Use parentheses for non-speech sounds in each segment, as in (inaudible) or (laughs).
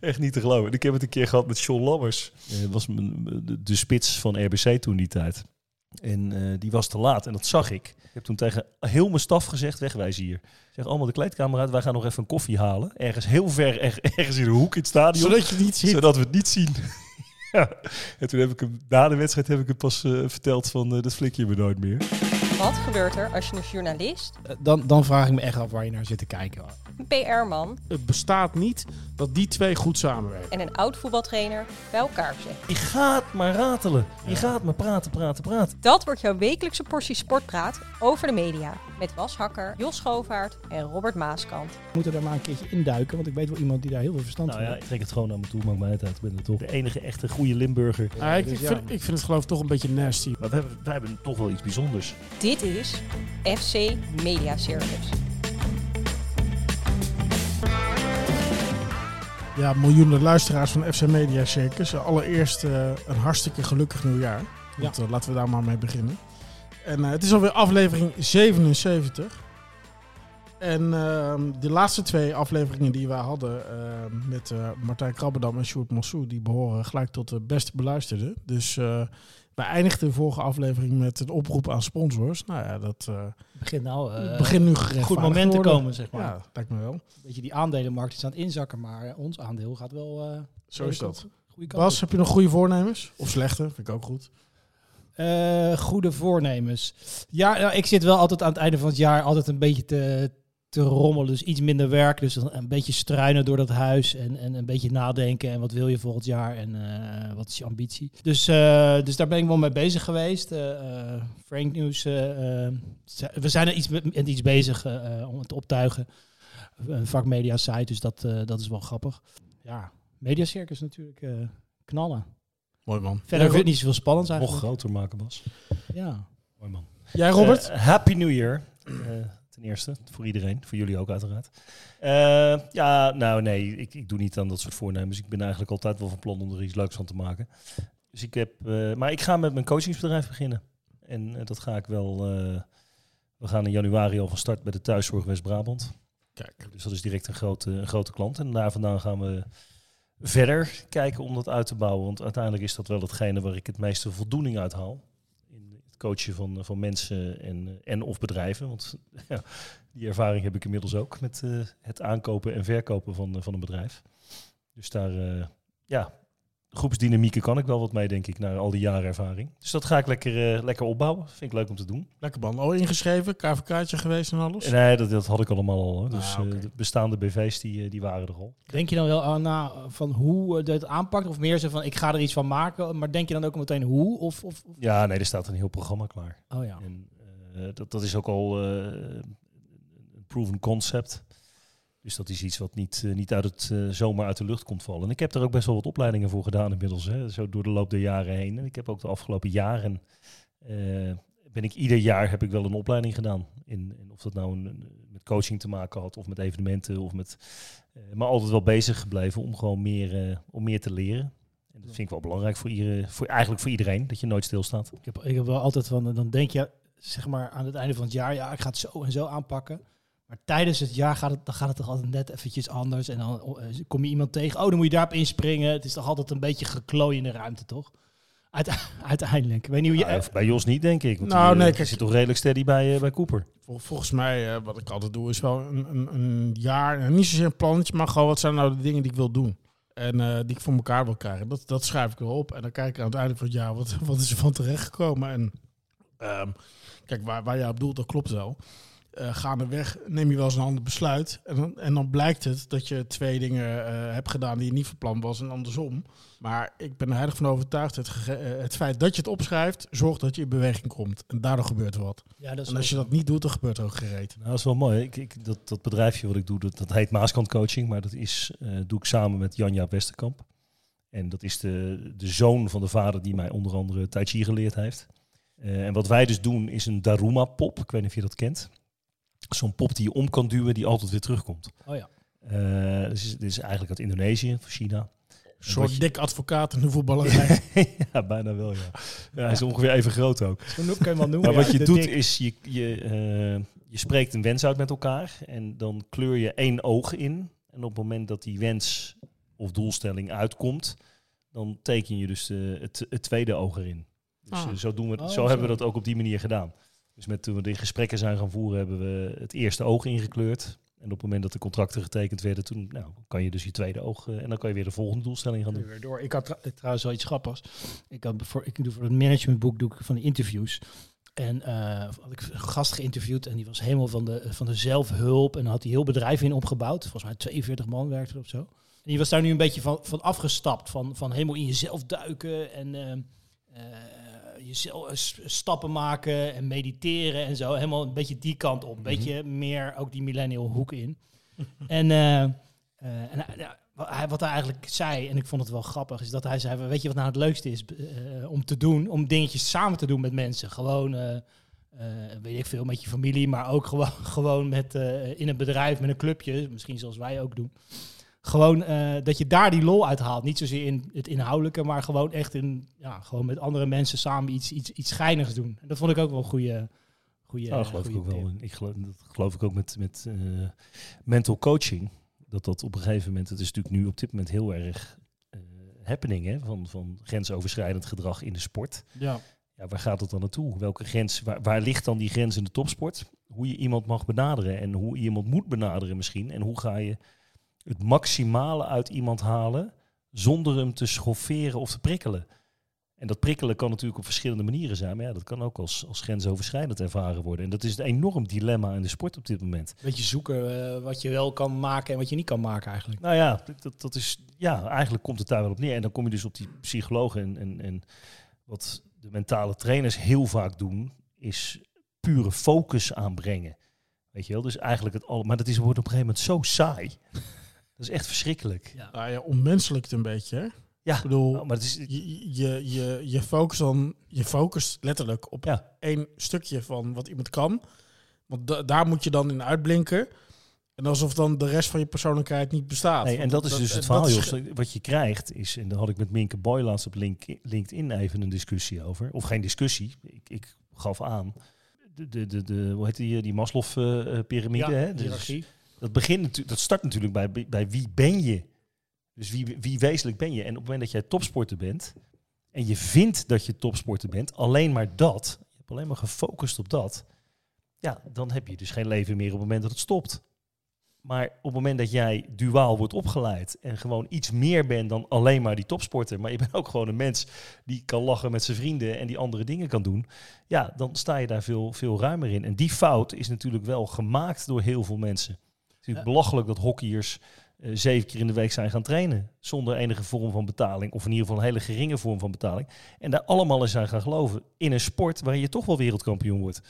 Echt niet te geloven. En ik heb het een keer gehad met John Lammers. Dat was de, de spits van RBC toen die tijd. En eh, die was te laat en dat zag ik. Ik heb toen tegen heel mijn staf gezegd, wegwijzen hier. Ik Zeg allemaal de kleedkamer uit, wij gaan nog even een koffie halen. Ergens heel ver, er- ergens in de hoek in het stadion. Zodat je het niet ziet. zodat we het niet zien. (laughs) ja. En toen heb ik hem, na de wedstrijd heb ik hem pas eh, verteld van, dat flik je me nooit meer. Wat gebeurt er als je een journalist, Dan, dan vraag ik me echt af waar je naar zit te kijken. Een PR-man Het bestaat niet dat die twee goed samenwerken. en een oud voetbaltrainer bij elkaar zitten? Je gaat maar ratelen. Je gaat maar praten, praten, praten. Dat wordt jouw wekelijkse portie sportpraat over de media. Met Bas Hakker, Jos Schovaert en Robert Maaskant. We moeten daar maar een keertje induiken, want ik weet wel iemand die daar heel veel verstand Nou van ja, heeft. ik trek het gewoon naar me toe, maakt mij het uit. Ik ben er toch de enige echte goede Limburger. Ah, ik, dus ja. vind, ik vind het geloof ik toch een beetje nasty. Maar we hebben, wij hebben toch wel iets bijzonders. Dit is FC Media Circus. Ja, miljoenen luisteraars van FC Media Circus. Allereerst eh, een hartstikke gelukkig nieuwjaar. Want, eh, laten we daar maar mee beginnen. En eh, het is alweer aflevering 77. En ehm, de laatste twee afleveringen die wij hadden ehm, met Martijn Krabbedam en Sjoerd Massou, die behoren gelijk tot de beste beluisterden. Dus wij eindigden de vorige aflevering met een oproep aan sponsors. Nou ja, dat eh begint nou eh, begint nu goed moment te komen, zeg maar. Ja, lijkt me wel. Een beetje die aandelenmarkt is aan het inzakken, maar ons aandeel gaat wel... eh, Zo is dat. Bas, op. heb je nog goede voornemens? Of slechte? Vind ik ook goed. Goede voornemens. Ja, ja, ik zit wel altijd aan het einde van het jaar altijd een beetje te, te rommelen. Dus iets minder werk. Dus een beetje struinen door dat huis. En, en een beetje nadenken. En wat wil je volgend jaar? En eh, wat is je ambitie? Dus, eh, dus daar ben ik wel mee bezig geweest. Eh, eh, Frank News. we zijn er iets met, iets bezig om het te optuigen. Een vakmedia site. Dus dat, eh, dat is wel grappig. Ja, Mediacircus natuurlijk. eh, knallen. Mooi man. Verder vind ik niet zoveel spannends Nog eigenlijk. groter maken, Bas. Ja. Mooi man. Jij Robert? Happy New Year. Ten eerste, voor iedereen. Voor jullie ook uiteraard. Eh, ja, nou nee, ik, ik doe niet aan dat soort voornemens. Ik ben eigenlijk altijd wel van plan om er iets leuks van te maken. Dus ik heb, eh, maar ik ga met mijn coachingsbedrijf beginnen. En eh, dat ga ik wel. we gaan in januari al van start bij de thuiszorg West-Brabant. Kijk. Dus dat is direct een grote, een grote klant. En daar vandaan gaan we verder kijken om dat uit te bouwen. Want uiteindelijk is dat wel hetgene waar ik het meeste voldoening uit haal. Coachen van, van mensen en, en of bedrijven. Want (laughs) ja, die ervaring heb ik inmiddels ook met eh, het aankopen en verkopen van, van een bedrijf. Dus daar, eh, ja, groepsdynamieken kan ik wel wat mee, denk ik, na al die jaren ervaring. Dus dat ga ik lekker, eh, lekker opbouwen. Vind ik leuk om te doen. Lekker man. Al ingeschreven, KVK'tje geweest en alles? Nee, dat, dat had ik allemaal al. Hoor. Dus Ah, oké. eh, de bestaande BV's die, eh, die waren er al. Denk je dan wel aan na van hoe je het aanpakt? Of meer zo van ik ga er iets van maken, maar denk je dan ook meteen hoe? Of, of, of- Ja, nee, er staat een heel programma klaar. Oh ja. En eh, dat, dat is ook al eh, een proven concept. Dus dat is iets wat niet, eh, niet uit het, eh, zomaar uit de lucht komt vallen. En ik heb er ook best wel wat opleidingen voor gedaan inmiddels. Hè, zo door de loop der jaren heen. En ik heb ook de afgelopen jaren... eh, ben ik ieder jaar heb ik wel een opleiding gedaan. In, of dat nou een, met coaching te maken had of met evenementen. Of met, maar altijd wel bezig gebleven om gewoon meer, om meer te leren. En dat vind ik wel belangrijk voor, iedere, voor eigenlijk voor iedereen. Dat je nooit stilstaat. Ik heb, ik heb wel altijd van, dan denk je zeg maar aan het einde van het jaar, ja, ik ga het zo en zo aanpakken. Maar tijdens het jaar gaat het, dan gaat het toch altijd net eventjes anders. En dan oh, eh, kom je iemand tegen, oh, dan moet je daarop inspringen. Het is toch altijd een beetje geklooi in de ruimte, toch? Uite- (laughs) uiteindelijk. Ik weet niet hoe je... Nou, bij Jos niet, denk ik. Want Nou, die, eh, nee, kijk- zit toch redelijk steady bij, eh, bij Cooper. Vol- volgens mij, eh, wat ik altijd doe, is wel een, een, een jaar, en niet zozeer een plannetje, maar gewoon wat zijn nou de dingen die ik wil doen. En eh, die ik voor elkaar wil krijgen. Dat, dat schrijf ik wel op. En dan kijk ik aan het einde van het jaar, wat, (laughs) wat is er van terechtgekomen. En ehm, kijk, waar, waar jij op doelt, dat klopt wel. Eh gaandeweg neem je wel eens een ander besluit. En dan, en dan blijkt het dat je twee dingen eh, hebt gedaan die je niet van plan was en andersom. Maar ik ben er heilig van overtuigd. Het, eh, het feit dat je het opschrijft, zorgt dat je in beweging komt. En daardoor gebeurt er wat. ja, dat is En als je dat niet doet, dan gebeurt er ook gereed. Nou, dat is wel mooi. Ik, ik, dat, dat bedrijfje wat ik doe, dat, dat heet Maaskant Coaching. Maar dat is, eh, doe ik samen met Janja Westerkamp. En dat is de, de zoon van de vader die mij onder andere Tai Chi geleerd heeft. Eh, en wat wij dus doen is een Daruma-pop. Ik weet niet of je dat kent. Zo'n pop die je om kan duwen, die altijd weer terugkomt. Oh ja. Eh, dus dit is eigenlijk uit Indonesië, van China. Een soort je- dik advocaat in de (laughs) voetballerij. ja, bijna wel, ja. ja. Hij is ongeveer even groot ook. Zo kan je wel noemen. Maar wat je de doet dik. is, je, je, eh, je spreekt een wens uit met elkaar en dan kleur je één oog in. En op het moment dat die wens of doelstelling uitkomt, dan teken je dus eh, het, het tweede oog erin. Dus Ah. zo, doen we, Oh, zo zo. hebben we dat ook op die manier gedaan. Dus met, toen we de gesprekken zijn gaan voeren, hebben we het eerste oog ingekleurd. En op het moment dat de contracten getekend werden, toen nou, kan je dus je tweede oog eh, en dan kan je weer de volgende doelstelling gaan doen. Weer door. Ik had tra- trouwens wel iets grappigs. Ik, had voor, ik doe voor het managementboek doe ik van de interviews. En eh had ik een gast geïnterviewd en die was helemaal van de, van de zelfhulp. En dan had hij heel bedrijf in opgebouwd. Volgens mij 42 man werkte er of zo. En die was daar nu een beetje van, van afgestapt. Van, van helemaal in jezelf duiken en eh, eh, jezelf eh, stappen maken en mediteren en zo. Helemaal een beetje die kant op. Een beetje meer ook die millennial hoek in. (laughs) en eh, eh, en hij- wat hij, wat hij eigenlijk zei, en ik vond het wel grappig, is dat hij zei: Weet je wat nou het leukste is om te doen? Om dingetjes samen te doen met mensen. Gewoon, weet ik veel, met je familie, maar ook gewoon, (laughs) gewoon met, in een bedrijf, met een clubje, misschien zoals wij ook doen. Gewoon eh, dat je daar die lol uit haalt. Niet zozeer in het inhoudelijke, maar gewoon echt in, ja, gewoon met andere mensen samen iets, iets, iets schijnigs doen. En dat vond ik ook wel een goede. goede Nou, dat geloof ik ook wel. Ik geloof, dat geloof ik ook met, met eh, mental coaching. Dat dat op een gegeven moment, het is natuurlijk nu op dit moment heel erg eh, happening hè, van, van grensoverschrijdend gedrag in de sport. Ja. Ja, waar gaat het dan naartoe? Welke grens, waar, waar ligt dan die grens in de topsport? Hoe je iemand mag benaderen en hoe je iemand moet benaderen misschien. En hoe ga je het maximale uit iemand halen zonder hem te schofferen of te prikkelen. En dat prikkelen kan natuurlijk op verschillende manieren zijn. Maar ja, dat kan ook als, als grensoverschrijdend ervaren worden. En dat is een enorm dilemma in de sport op dit moment. beetje zoeken eh, wat je wel kan maken en wat je niet kan maken eigenlijk. Nou ja, dat, dat is, ja, eigenlijk komt het daar wel op neer. En dan kom je dus op die psychologen. En, en, en wat de mentale trainers heel vaak doen, is pure focus aanbrengen. Weet je wel? Dus eigenlijk het al. Maar dat is, wordt op een gegeven moment zo saai. Dat is echt verschrikkelijk. Ja. Nou ja, onmenselijk een beetje. Hè? Ja, Ik bedoel, Nou, maar het is, je, je, je, je focust dan, je focust letterlijk op ja, één stukje van wat iemand kan. Want da- daar moet je dan in uitblinken. En alsof dan de rest van je persoonlijkheid niet bestaat. Nee, en dat is dus het verhaal, is ge- Wat je krijgt is, en daar had ik met Minke Boy laatst op Link- LinkedIn even een discussie over. Of geen discussie, ik, ik gaf aan. De, de, de, de, hoe heet die, die Maslow-pyramide? hè? Dus hiërarchie. Dat, begint dat start natuurlijk bij, bij wie ben je? Dus wie, wie wezenlijk ben je? En op het moment dat jij topsporter bent, en je vindt dat je topsporter bent, alleen maar dat, je hebt alleen maar gefocust op dat, ja, dan heb je dus geen leven meer op het moment dat het stopt. Maar op het moment dat jij duaal wordt opgeleid en gewoon iets meer bent dan alleen maar die topsporter, maar je bent ook gewoon een mens die kan lachen met zijn vrienden en die andere dingen kan doen, ja, dan sta je daar veel, veel ruimer in. En die fout is natuurlijk wel gemaakt door heel veel mensen. Natuurlijk belachelijk dat hockeyers eh, zeven keer in de week zijn gaan trainen zonder enige vorm van betaling, of in ieder geval een hele geringe vorm van betaling. En daar allemaal in zijn gaan geloven in een sport waar je toch wel wereldkampioen wordt.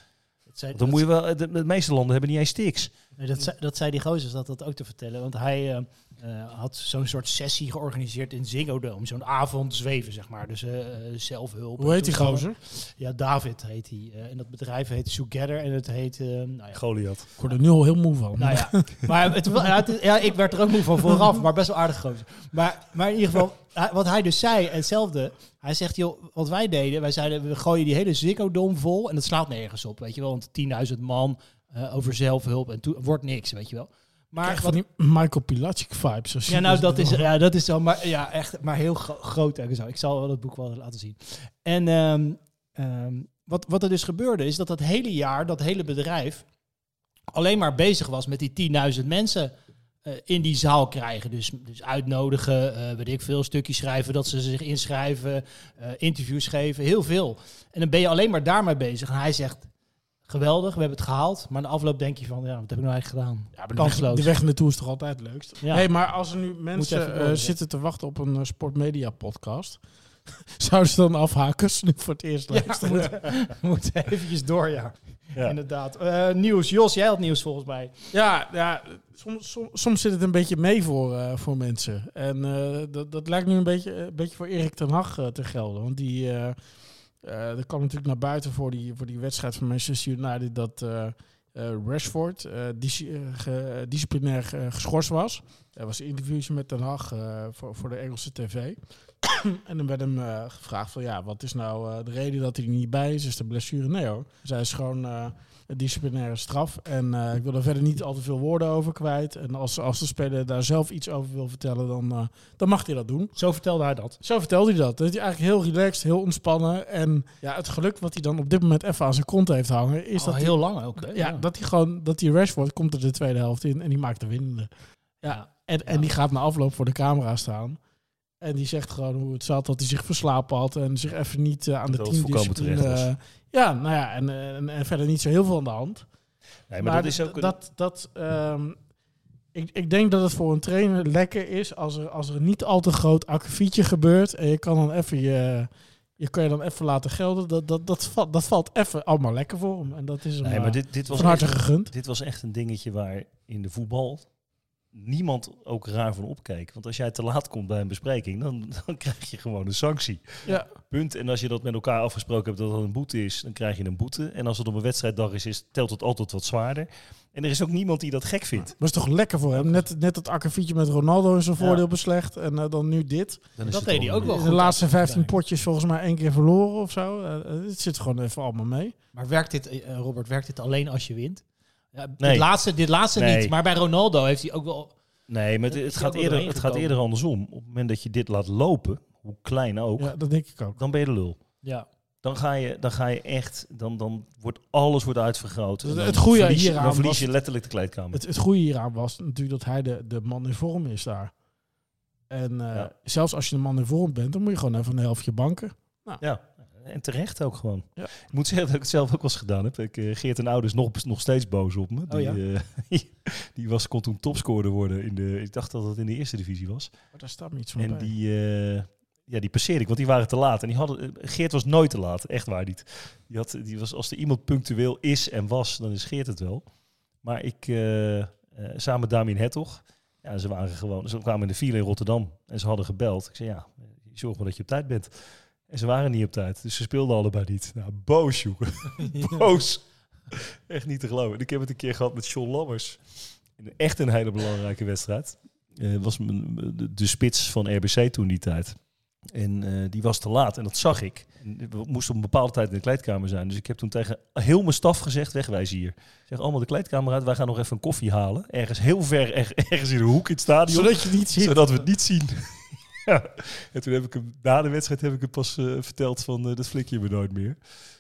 Dat zei, dan moet je wel, de, de meeste landen hebben niet eens stiks. Nee, dat, zei, dat zei die gozer, dat dat ook te vertellen. Want hij eh, eh, had zo'n soort sessie georganiseerd in Ziggo Dome. Zo'n avond zweven, zeg maar. Dus eh, eh, zelfhulp. Hoe heet die gozer? Ja, David heet hij. Eh, en dat bedrijf heet Together. En het heet... eh, nou ja, Goliath. Ik word er nu al heel moe van. nou ja, (laughs) maar het, ja, het is- ja, ik werd er ook moe van vooraf, maar best wel aardig gozer. Maar, maar in ieder geval, wat hij dus zei, hetzelfde. Hij zegt, joh, wat wij deden, wij zeiden, we gooien die hele Ziggo Dome vol en dat slaat nergens op, weet je wel. Want 10.000 man eh, over zelfhulp en toen wordt niks, weet je wel. Maar wat, die Michael Pilacic vibes. als ja, nou, dat is, ja, dat is zo, maar ja, echt, maar heel gro- groot en zo. Ik zal wel het boek wel laten zien. En ehm, ehm, wat, wat er dus gebeurde, is dat dat hele jaar, dat hele bedrijf, alleen maar bezig was met die 10.000 mensen eh, in die zaal krijgen. Dus, dus uitnodigen, eh weet ik veel, stukjes schrijven, dat ze zich inschrijven, eh, interviews geven, heel veel. En dan ben je alleen maar daarmee bezig. En hij zegt, geweldig, we hebben het gehaald. Maar in de afloop denk je van, ja, wat heb ik nou eigenlijk gedaan? Ja, maar de weg, Kansloos. de weg naartoe is toch altijd het leukst? Ja. Hey, maar als er nu mensen eh, zitten te wachten op een eh, sportmedia podcast, (laughs) zouden ze dan afhaken nu voor het eerst Ja, luisteren? we moeten eventjes door, ja. Ja. Inderdaad. Eh, nieuws. Jos, jij had nieuws volgens mij. Ja, ja soms, soms, soms zit het een beetje mee voor, voor mensen. En dat, dat lijkt nu een beetje, een beetje voor Erik ten Hag te gelden. Want die, eh, er kwam natuurlijk naar buiten voor die, voor die wedstrijd van Manchester United dat eh eh, Rashford dis- disciplinair geschorst was. Er was een interviewtje met ten Hag eh, voor, voor de Engelse tv. (clears throat) en dan werd hem gevraagd van ja, wat is nou de reden dat hij er niet bij is? Is de blessure? Nee hoor. Zij is gewoon... disciplinaire straf. En eh, ik wil er verder niet al te veel woorden over kwijt. En als, als de speler daar zelf iets over wil vertellen, dan, eh, dan mag hij dat doen. Zo vertelde hij dat. Zo vertelde hij dat. Dat hij eigenlijk heel relaxed, heel ontspannen. En ja, het geluk wat hij dan op dit moment even aan zijn kont heeft hangen, is dat heel hij, lang ook. hè? ja, dat hij gewoon, dat die Rashford komt er de tweede helft in en die maakt de winnende. Ja, en, en die gaat na afloop voor de camera staan. En die zegt gewoon hoe het zat, dat hij zich verslapen had en zich even niet eh, aan de Dat teamdiscipline... eh, ja, nou ja, en, eh, en, en verder niet zo heel veel aan de hand. Nee, maar, dat is ook... een- dat, dat, ehm, ik, ik denk dat het voor een trainer lekker is als er, als er niet al te groot akkefietje gebeurt. En je kan dan even je, je kan je dan even laten gelden. Dat, dat, dat, valt, dat valt even allemaal lekker voor hem. En dat is hem nee, maar dit, dit was van harte gegund. Dit was echt een dingetje waar in de voetbal niemand ook raar van opkeek. Want als jij te laat komt bij een bespreking, dan, (laughs) dan krijg je gewoon een sanctie. Ja. Punt. En als je dat met elkaar afgesproken hebt dat het een boete is, dan krijg je een boete. En als het op een wedstrijddag is, is telt het altijd wat zwaarder. En er is ook niemand die dat gek vindt. Was toch lekker voor hem? Net, net dat akkefietje met Ronaldo in zijn Ja. voordeel beslecht. En eh, dan nu dit. Dan is Dat deed hij ook wel goed de laatste af en toe 15 bij. potjes volgens mij één keer verloren of zo. Eh, eh, het zit gewoon even allemaal mee. Maar werkt dit, Robert, werkt dit alleen als je wint? Ja, Nee. dit laatste, dit laatste Nee. niet. Maar bij Ronaldo heeft hij ook wel... Nee, maar het, gaat eerder, het gaat eerder andersom. Op het moment dat je dit laat lopen, hoe klein ook, Ja, dat denk ik ook. dan ben je de lul. Ja. Dan ga je, dan ga je echt, dan, dan wordt alles wordt uitvergroot. Het- dan het goede verlies je- hieraan Dan verlies was- je letterlijk de kleedkamer. Het, het goede hieraan was natuurlijk dat hij de, de man in vorm is daar. En eh, Ja. zelfs als je een man in vorm bent, dan moet je gewoon even een helftje banken. Ja, en terecht ook gewoon. Ja. Ik moet zeggen dat ik het zelf ook wel eens gedaan heb. Ik, eh, Geert en Oude is nog, nog steeds boos op me. Die, Oh ja? eh, (laughs) die was, kon toen topscorer worden. In de, ik dacht dat het in de eerste divisie was. Maar daar staat me iets van En bij. die, eh, ja, die passeerde ik, want die waren te laat. En die hadden, Geert was nooit te laat, echt waar niet. Die had, die was, als er iemand punctueel is en was, dan is Geert het wel. Maar ik, samen met Damien Hertog, ja, ze waren gewoon, ze kwamen in de file in Rotterdam en ze hadden gebeld. Ik zei, ja, zorg maar dat je op tijd bent. En ze waren niet op tijd, dus ze speelden allebei niet. Nou, boos, (laughs) (laughs) boos. Echt niet te geloven. En ik heb het een keer gehad met John Lammers. In echt een hele belangrijke wedstrijd. Eh was de, de spits van RBC toen die tijd. En eh, die was te laat en dat zag ik. We moesten op een bepaalde tijd in de kleedkamer zijn. Dus ik heb toen tegen heel mijn staf gezegd, wegwijs hier. Zeg allemaal de kleedkamer uit, wij gaan nog even een koffie halen. Ergens heel ver, er- (laughs) ergens in de hoek in het stadion. Zodat je het niet ziet. zodat we het niet zien. Ja. En toen heb ik hem, na de wedstrijd heb ik hem pas eh, verteld van, eh, dat flik je me nooit meer.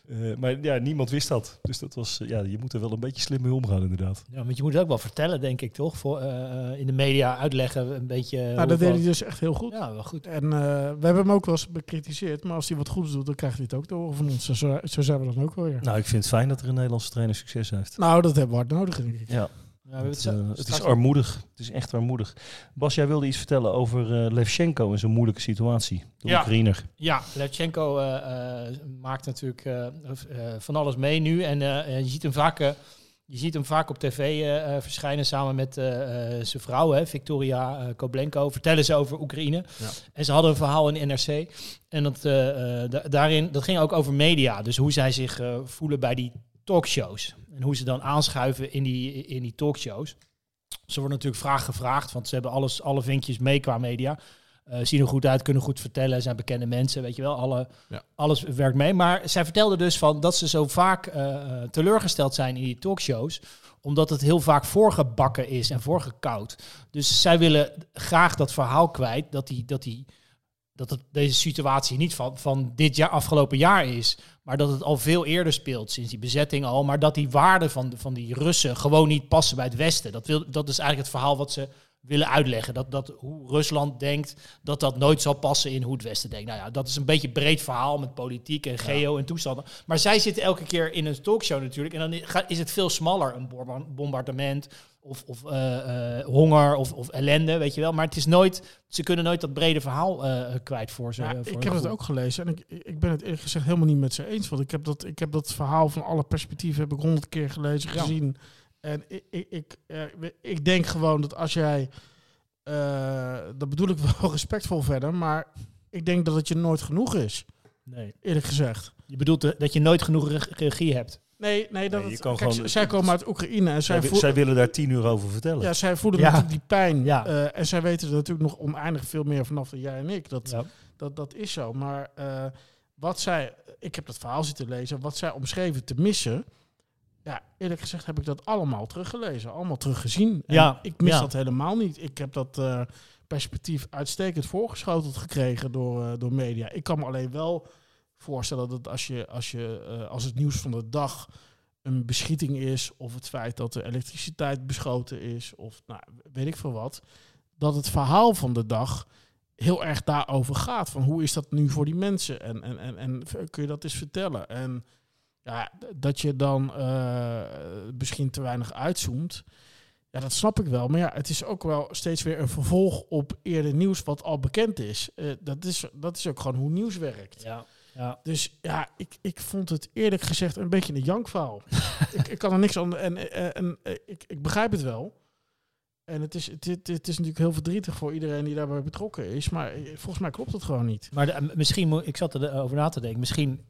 Eh, maar ja, niemand wist dat. Dus dat was, ja, je moet er wel een beetje slim mee omgaan inderdaad. Ja, want je moet het ook wel vertellen, denk ik, toch? Voor, eh, in de media uitleggen, een beetje... nou, dat deed hij dus echt heel goed. Ja, wel goed. En eh, we hebben hem ook wel eens bekritiseerd. Maar als hij wat goeds doet, dan krijgt hij het ook te horen van ons. Zo, zo- zo zijn we dan ook wel weer. Nou, ik vind het fijn dat er een Nederlandse trainer succes heeft. Nou, dat hebben we hard nodig, denk ik. Ja, Ja, het, het eh, het is armoedig. Het is echt armoedig. Bas, jij wilde iets vertellen over eh, Levchenko en zijn moeilijke situatie. De Ja. Oekraïner. Ja, Levchenko eh, maakt natuurlijk van alles mee nu. En je, ziet hem vaak, je ziet hem vaak op tv verschijnen samen met zijn vrouw, hè, Victoria Koblenko. Vertellen ze over Oekraïne. Ja. En ze hadden een verhaal in NRC. En dat, da- daarin, dat ging ook over media. Dus hoe zij zich voelen bij die talkshows. En hoe ze dan aanschuiven in die, in die talkshows. Ze worden natuurlijk vraag gevraagd, want ze hebben alles, alle vinkjes mee qua media. Eh, zien er goed uit, kunnen goed vertellen, zijn bekende mensen, weet je wel. Alle, Ja. Alles werkt mee. Maar zij vertelde dus van dat ze zo vaak eh, eh, teleurgesteld zijn in die talkshows omdat het heel vaak voorgebakken is en voorgekoud. Dus zij willen graag dat verhaal kwijt dat die, dat die dat het, deze situatie niet van, van dit jaar, afgelopen jaar is, maar dat het al veel eerder speelt, sinds die bezetting al. Maar dat die waarden van, van die Russen gewoon niet passen bij het Westen. Dat, wil, dat is eigenlijk het verhaal wat ze willen uitleggen. Dat, dat hoe Rusland denkt, dat dat nooit zal passen in hoe het Westen denkt. Nou ja, dat is een beetje een breed verhaal met politiek en geo en toestanden. Maar zij zitten elke keer in een talkshow natuurlijk. En dan is het veel smaller, een bomba- bombardement of, of eh, eh, honger of, of ellende, weet je wel. Maar het is nooit, ze kunnen nooit dat brede verhaal eh, kwijt voor ze. Ja, voor ik heb het ook gelezen en ik, ik ben het eerlijk gezegd helemaal niet met ze eens. Want ik heb dat, ik heb dat verhaal van alle perspectieven heb ik honderd keer gelezen, Ja. En ik, ik, ik, eh, ik denk gewoon dat als jij, eh, dat bedoel ik (laughs) wel respectvol verder, maar ik denk dat het je nooit genoeg is, Nee. eerlijk gezegd. Je bedoelt eh, dat je nooit genoeg reg- regie hebt. Nee, nee, dat Nee, je het- kan kijk, gewoon- zij komen uit Oekraïne en zij, Zij, willen daar tien uur over vertellen. ja, zij voelen Ja. natuurlijk die pijn. Ja. eh, en zij weten er natuurlijk nog oneindig veel meer vanaf dan jij en ik. Dat, Ja. Dat, dat is zo. Maar eh, wat zij, ik heb dat verhaal zitten lezen, wat zij omschreven te missen. Ja, eerlijk gezegd heb ik dat allemaal teruggelezen, allemaal teruggezien. En Ja, ik mis ja. dat helemaal niet. Ik heb dat eh, perspectief uitstekend voorgeschoteld gekregen door, eh, door media. Ik kan me alleen wel voorstellen dat als, je, als, je, eh, als het nieuws van de dag een beschieting is, of het feit dat de elektriciteit beschoten is, of nou, weet ik veel wat, dat het verhaal van de dag heel erg daarover gaat. Van hoe is dat nu voor die mensen? En, en, en, en kun je dat eens vertellen? En ja, d- dat je dan eh, misschien te weinig uitzoomt. Ja, dat snap ik wel. Maar ja, het is ook wel steeds weer een vervolg op eerder nieuws wat al bekend is. Eh, dat, is dat is ook gewoon hoe nieuws werkt. Ja. Ja. Dus ja, ik, ik vond het eerlijk gezegd een beetje een jankverhaal. (laughs) ik, ik kan er niks aan... En, en, en eh, ik, ik begrijp het wel. En het is, het, het, het is natuurlijk heel verdrietig voor iedereen die daarbij betrokken is. Maar volgens mij klopt het gewoon niet. Maar de- misschien, moet- ik zat erover na te denken, misschien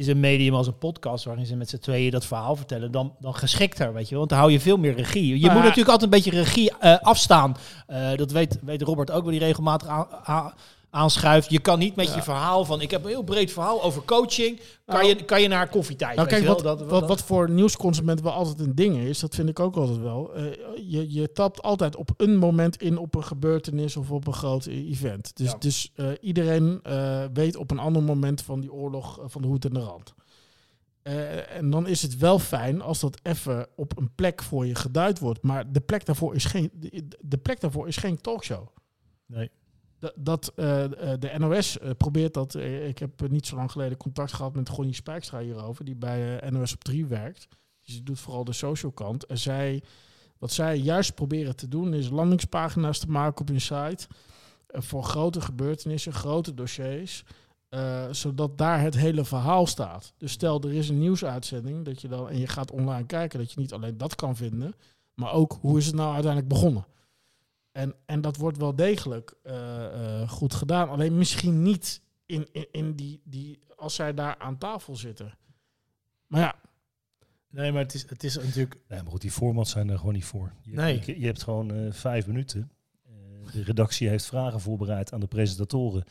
is een medium als een podcast waarin ze met z'n tweeën dat verhaal vertellen, dan, dan geschikter, weet je wel. Want dan hou je veel meer regie. Je Maar- moet natuurlijk altijd een beetje regie eh, afstaan. Eh, dat weet, weet Robert ook, wel die regelmatig aan- aanschuift. Je kan niet met Ja. je verhaal van, ik heb een heel breed verhaal over coaching, kan, Nou, je, kan je naar koffietijd, Nou, weet kijk, je wat, wel. Dat- wat, wat voor nieuwsconsument wel altijd een ding is, dat vind ik ook altijd wel. Eh, je, je tapt altijd op een moment in op een gebeurtenis of op een groot e- event. Dus, Ja. dus eh, iedereen eh, weet op een ander moment van die oorlog van de hoed en de rand. Eh, en dan is het wel fijn als dat even op een plek voor je geduid wordt. Maar de plek daarvoor is geen, de, de plek daarvoor is geen talkshow. Nee. Dat, eh, eh, de NOS eh, probeert dat. ik heb niet zo lang geleden contact gehad met Gonnie Spijkstra hierover, die bij NOS op 3 werkt. Dus doet vooral de social kant. En zij, wat zij juist proberen te doen, is landingspagina's te maken op hun site. voor grote gebeurtenissen, grote dossiers. zodat daar het hele verhaal staat. Dus stel er is een nieuwsuitzending dat je dan, en je gaat online kijken, dat je niet alleen dat kan vinden, maar ook hoe is het nou uiteindelijk begonnen. En, en dat wordt wel degelijk eh, eh, goed gedaan. Alleen misschien niet in, in, in die, die, als zij daar aan tafel zitten. Maar ja, Nee, maar het is, het is natuurlijk... Nee, maar goed, die formats zijn er gewoon niet voor. Je, Nee. je, je hebt gewoon eh, vijf minuten. Eh, de redactie heeft vragen voorbereid aan de presentatoren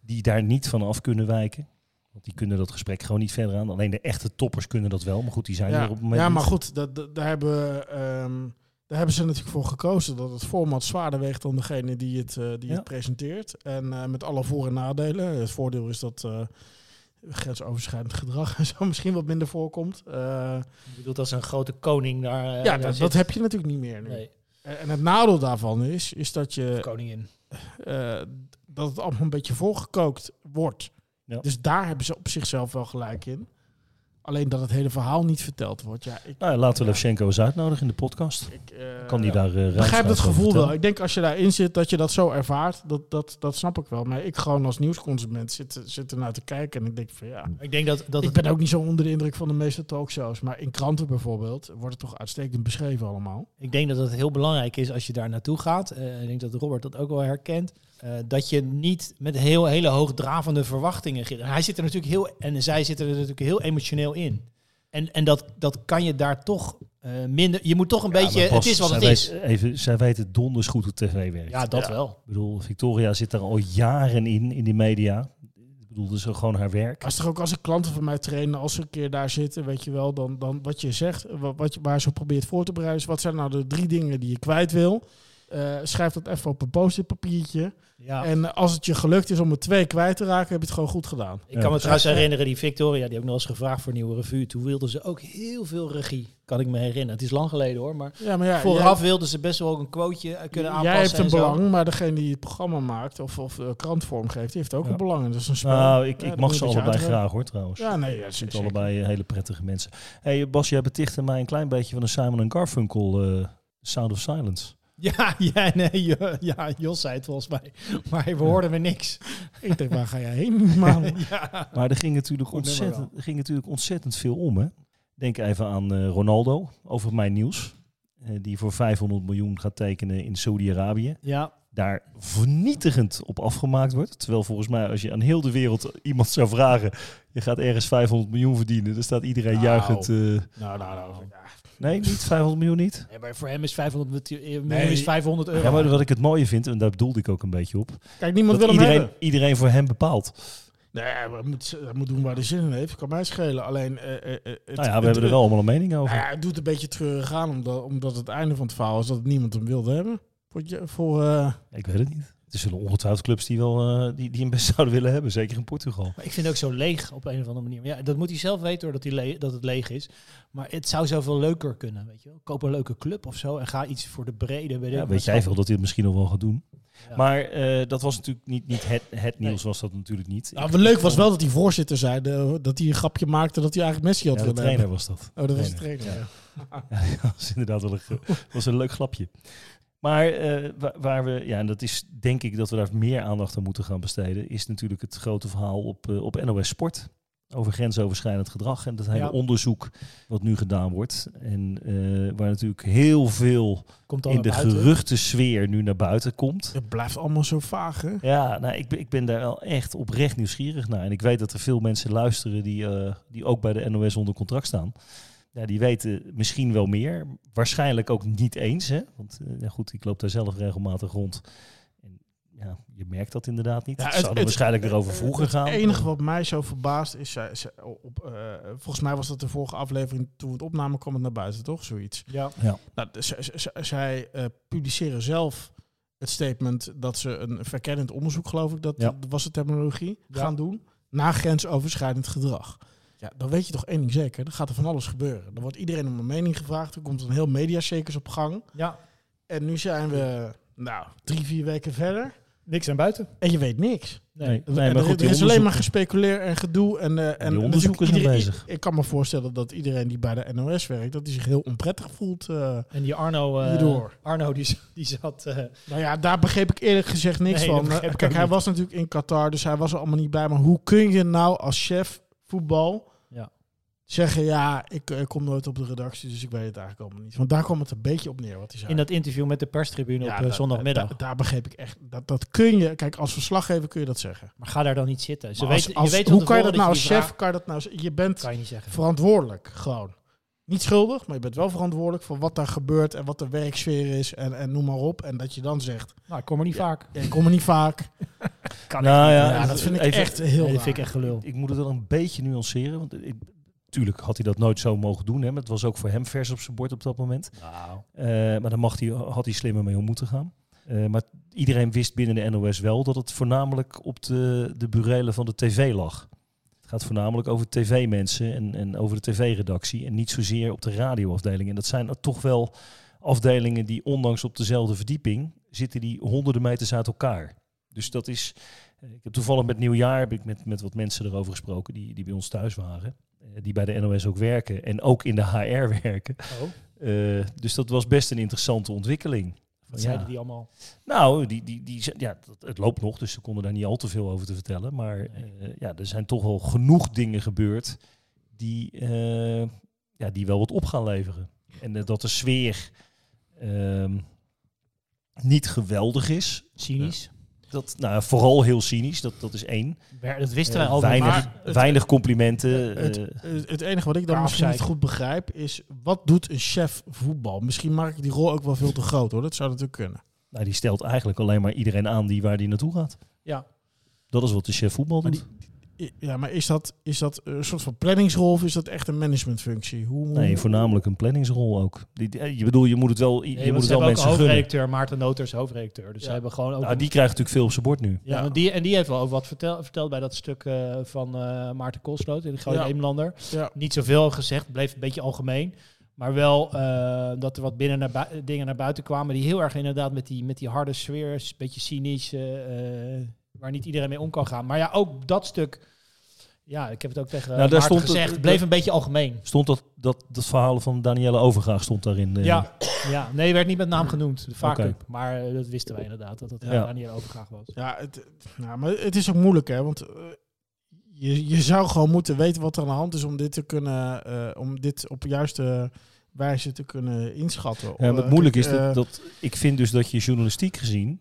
die daar niet van af kunnen wijken. Want die kunnen dat gesprek gewoon niet verder aan. Alleen de echte toppers kunnen dat wel. Maar goed, die zijn er op het moment ja maar niet. goed, dat, dat- daar, hebben, ehm, daar hebben ze natuurlijk voor gekozen dat het format zwaarder weegt dan degene die het, eh, die Ja. het presenteert. En eh, met alle voor- en nadelen. Het voordeel is dat eh, grensoverschrijdend gedrag en (laughs) zo misschien wat minder voorkomt. Je bedoelt als een grote koning daar, ja, daar dat, heb je natuurlijk niet meer nu. Nee, En en het nadeel daarvan is, is dat je koningin. dat het allemaal een beetje voorgekookt wordt. Ja. Dus daar hebben ze op zichzelf wel gelijk in. Alleen dat het hele verhaal niet verteld wordt. Ja, ik, Nou, ja, laten we Ja. Levchenko eens uitnodigen in de podcast. ik eh, Kan die ja. daar uh, Ik begrijp dat gevoel wel. Ik denk als je daarin zit, dat je dat zo ervaart. Dat, dat, dat snap ik wel. Maar ik gewoon als nieuwsconsument zit, zit er naar te kijken. En ik denk van ja, Ik denk dat, dat ik het ben ook niet zo onder de indruk van de meeste talkshows. Maar in kranten bijvoorbeeld wordt het toch uitstekend beschreven allemaal. Ik denk dat het heel belangrijk is als je daar naartoe gaat. eh, ik denk dat Robert dat ook wel herkent. Eh, dat je niet met heel, hele hoogdravende verwachtingen gaat. Hij zit er natuurlijk heel en zij zitten er natuurlijk heel emotioneel in. En, en dat, dat kan je daar toch eh, minder. Je moet toch een beetje. Het is wat het is. Weet, even, zij weten donders goed hoe tv werkt. Ja, dat Ja. wel. Ik bedoel, Victoria zit daar al jaren in, in die media. Ik bedoel, dus gewoon haar werk. Als toch ook als ik klanten van mij trainen, als ze een keer daar zitten, weet je wel, dan, dan wat je zegt, wat, wat je, waar ze probeert voor te bereiden, is wat zijn nou de drie dingen die je kwijt wil. Eh, schrijf dat even op een post-it papiertje. Ja. En als het je gelukt is om er twee kwijt te raken, heb je het gewoon goed gedaan. Ik kan me trouwens herinneren, die Victoria, die ook nog eens gevraagd voor een nieuwe revue. Toen wilde ze ook heel veel regie. Kan ik me herinneren. Het is lang geleden hoor. Maar Ja, maar ja, vooraf wilde ze best wel ook een quoteje eh, kunnen aanpassen. jij hebt een en zo. belang, maar degene die het programma maakt of, of de krant vormgeeft, die heeft ook Ja. een belang. Dat is een spel. Nou, ik, Ja, ik mag ze allebei graag hoor trouwens. Ja, nee, zeker. zijn allebei hele prettige mensen. hey, Bas, jij betichtte mij een klein beetje van een Simon Garfunkel eh, Sound of Silence. Ja, (laughs) ja, nee, ja, Jos zei het volgens mij. Maar we hoorden weer niks. Ik denk, waar ga jij heen? Maar, (laughs) ja. Maar er ging natuurlijk, Goed ontzettend, ging natuurlijk ontzettend veel om. Hè? Denk even aan eh, Ronaldo, over mijn nieuws. eh, die voor 500 miljoen gaat tekenen in Saudi-Arabië. ja, Daar vernietigend op afgemaakt wordt. Terwijl volgens mij, als je aan heel de wereld iemand zou vragen... je gaat ergens 500 miljoen verdienen... dan staat iedereen Nou. juichend... eh, nou, nou, nou. ja. Nee, niet 500 miljoen niet. Nee, maar voor hem is 500, miljoen Nee. is 500 euro. Ja, maar wat ik het mooie vind, en daar bedoelde ik ook een beetje op... Kijk, niemand dat wil hem iedereen, hebben. iedereen voor hem bepaalt. Nee, hij moet, moet doen waar hij zin in heeft. Kan mij schelen. Alleen, eh, eh, eh, het, Nou ja, we hebben er wel allemaal een mening over. Nou ja, het doet een beetje treurig aan, omdat, omdat het einde van het verhaal is dat niemand hem wilde hebben. Voor, je- voor eh, Ik weet het niet. Er zullen ongetwijfeld clubs die, wel, eh, die, die hem best (laughs) zouden willen hebben. Zeker in Portugal. Maar ik vind het ook zo leeg op een of andere manier. Ja, dat moet hij zelf weten hoor, dat, hij le- dat het leeg is. Maar het zou zoveel leuker kunnen, weet je wel. Koop een leuke club of zo en ga iets voor de brede. Weet, Ja, weet jij veel dat hij het misschien nog wel gaat doen. Ja. Maar eh, dat was natuurlijk niet, niet het, het nieuws, was dat natuurlijk niet. nou, wat leuk was wel dat die voorzitter zei de- dat hij een grapje maakte dat hij eigenlijk Messi had Ja, de trainer hebben. was dat. Oh, dat was de Trainer, trainer. ja. ja. (laughs) Ja, dat was inderdaad wel een, (laughs) was een leuk grapje. Maar eh, wa- waar we, ja, en dat is denk ik dat we daar meer aandacht aan moeten gaan besteden, is natuurlijk het grote verhaal op, eh, op NOS Sport. Over grensoverschrijdend gedrag en dat hele Ja. onderzoek wat nu gedaan wordt. En eh, waar natuurlijk heel veel in de geruchtensfeer nu naar buiten komt. Het blijft allemaal zo vaag, hè? Ja, nou, ik, ben, ik ben daar wel echt oprecht nieuwsgierig naar. En ik weet dat er veel mensen luisteren die, die ook bij de NOS onder contract staan. Ja, die weten misschien wel meer. Waarschijnlijk ook niet eens. Hè? Want eh, ja, goed, ik loop daar zelf regelmatig rond. En ja, je merkt dat inderdaad niet. Ja, het het- zou er het- waarschijnlijk erover vroeger gaan. Het enige wat mij zo verbaast is, zij, zij- op, eh, volgens mij was dat de vorige aflevering, toen we het opnamen kwam het naar buiten, toch? Zoiets. Ja. Nou, d- zij, eh, publiceren zelf het statement dat ze een verkennend onderzoek, geloof ik, dat Ja. was de terminologie, Ja. gaan doen naar grensoverschrijdend gedrag. Ja, dan weet je toch één ding zeker, dan gaat er van alles gebeuren. Dan wordt iedereen om een mening gevraagd, er komt een heel mediacircus op gang. ja, En nu zijn we, nou, drie, vier weken verder niks aan buiten. en je weet niks. Nee, Er- nee, maar goed, er is alleen maar gespeculeer en gedoe. En, eh, en die iedereen- bezig. Ik, ik kan me voorstellen dat iedereen die bij de NOS werkt, dat hij zich heel onprettig voelt. eh. En die Arno, eh, Hierdoor. Arno die, die zat... eh, nou ja, daar begreep ik eerlijk gezegd niks Nee, van. Kijk, hij niet. was natuurlijk in Qatar, dus hij was er allemaal niet bij. Maar hoe kun je nou als chef voetbal. Zeggen, ja, ik, eh, kom nooit op de redactie, dus ik weet het eigenlijk allemaal niet. Want daar kwam het een beetje op neer wat hij zei. in dat interview met de perstribune Ja, op eh, da- zondagmiddag. da- daar begreep ik echt, dat, dat kun je, kijk, als verslaggever kun je dat zeggen. maar ga daar dan niet zitten. Ze Maar als- weten, als- je weet hoe van kan je dat nou als chef, kan je dat nou, je bent vraag- kan je niet zeggen. verantwoordelijk, gewoon. Niet schuldig, maar je bent wel verantwoordelijk voor wat daar gebeurt en wat de werksfeer is en, en noem maar op. En dat je dan zegt, Nou, ik kom er niet vaak. ja, ik kom er niet vaak. (laughs) Kan Nou ik ja, niet. Ja, dat vind ik even- echt heel Nee, dat vind ik echt gelul. Ik moet het wel een beetje nuanceren. Want ik, tuurlijk had hij dat nooit zo mogen doen. Hè, maar het was ook voor hem vers op zijn bord op dat moment. Eh, maar dan mag hij, had hij slimmer mee om moeten gaan. Eh, maar iedereen wist binnen de NOS wel dat het voornamelijk op de, de burelen van de tv lag. Het gaat voornamelijk over tv-mensen en, en over de tv-redactie. En niet zozeer op de radioafdeling. En dat zijn toch wel afdelingen die ondanks op dezelfde verdieping zitten die honderden meters uit elkaar. Dus dat is. eh, Ik heb toevallig met nieuwjaar heb ik met, met wat mensen erover gesproken die, die bij ons thuis waren. Eh, die bij de NOS ook werken en ook in de HR (laughs) werken. oh, Eh, dus dat was best een interessante ontwikkeling. wat Ja. zeiden die allemaal? Nou, die, die, die, ja, het loopt nog, dus ze konden daar niet al te veel over te vertellen. Maar eh, ja, er zijn toch wel genoeg dingen gebeurd die, ja, die wel wat op gaan leveren. En dat de sfeer ehm, niet geweldig is. Cynisch. Dat, nou, vooral heel cynisch, dat, dat is één. Dat wisten Eh, wij al. weinig, maar het- weinig complimenten. Het, eh, het, het enige wat ik dan misschien niet goed begrijp is, wat doet een chef voetbal? Misschien maak ik die rol ook wel veel te groot hoor, dat zou natuurlijk kunnen. nou, die stelt eigenlijk alleen maar iedereen aan die waar die naartoe gaat. Ja. Dat is wat de chef voetbal Maar doet. I- Ja, maar is dat, is dat een soort van planningsrol of is dat echt een managementfunctie? Hoe, Nee, voornamelijk een planningsrol ook. Die, die- je bedoel, je moet het wel, je Nee, moet het wel ook mensen gunnen. hoofdredacteur, Maarten Noters, hoofdredacteur. Dus Ja. ze hebben gewoon ook... Nou, een- die krijgt natuurlijk veel op zijn bord nu. ja, Ja. want die, en die heeft wel ook wat vertel, verteld bij dat stuk eh, van eh, Maarten Koolsloot in de Grote Ja. Eemlander. Ja. Niet zoveel gezegd, bleef een beetje algemeen. Maar wel eh, dat er wat binnen naar dingen naar buiten kwamen die heel erg inderdaad met die, met die harde sfeer, een beetje cynisch, eh, eh, waar niet iedereen mee om kan gaan. Maar ja, ook dat stuk, ja, ik heb het ook tegen Nou, daar stond gezegd, bleef een beetje algemeen. Stond dat, dat, dat verhaal van Danielle Overgaag stond daarin. eh, Ja, ja, nee, werd niet met naam genoemd, de vaak Oké. Maar eh, dat wisten wij inderdaad, dat het Ja. ja. niet overgraag was. Ja, het, nou, maar het is ook moeilijk hè, want eh, je, je zou gewoon moeten weten wat er aan de hand is om dit te kunnen, eh, om dit op de juiste wijze te kunnen inschatten. Ja, maar het moeilijk is dat ik vind dus dat je journalistiek gezien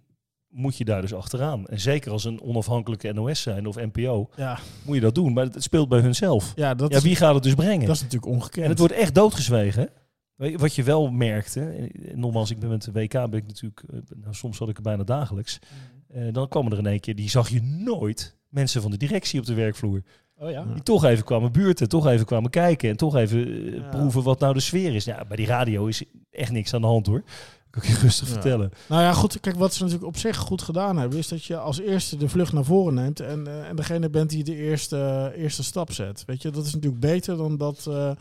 moet je daar dus achteraan. En zeker als een onafhankelijke NOS zijn of NPO, ja, moet je dat doen. Maar het speelt bij hunzelf. ja, dat, ja, wie gaat het dus brengen? dat is natuurlijk ongekend. En het wordt echt doodgezwegen. Wat je wel merkte, eh, nogmaals, ik ben met de WK ben ik natuurlijk, eh, nou, soms zat ik er bijna dagelijks. Eh, dan kwam er in één keer, die zag je nooit mensen van de directie op de werkvloer. Oh ja? Die toch even kwamen buurten, toch even kwamen kijken en toch even proeven wat nou de sfeer is. Ja, bij die radio is echt niks aan de hand hoor. Kan ik je rustig Ja. vertellen. Nou ja, goed. Kijk, wat ze natuurlijk op zich goed gedaan hebben, is dat je als eerste de vlucht naar voren neemt en, eh, en degene bent die de eerste, eerste stap zet. Weet je, dat is natuurlijk beter dan dat eh,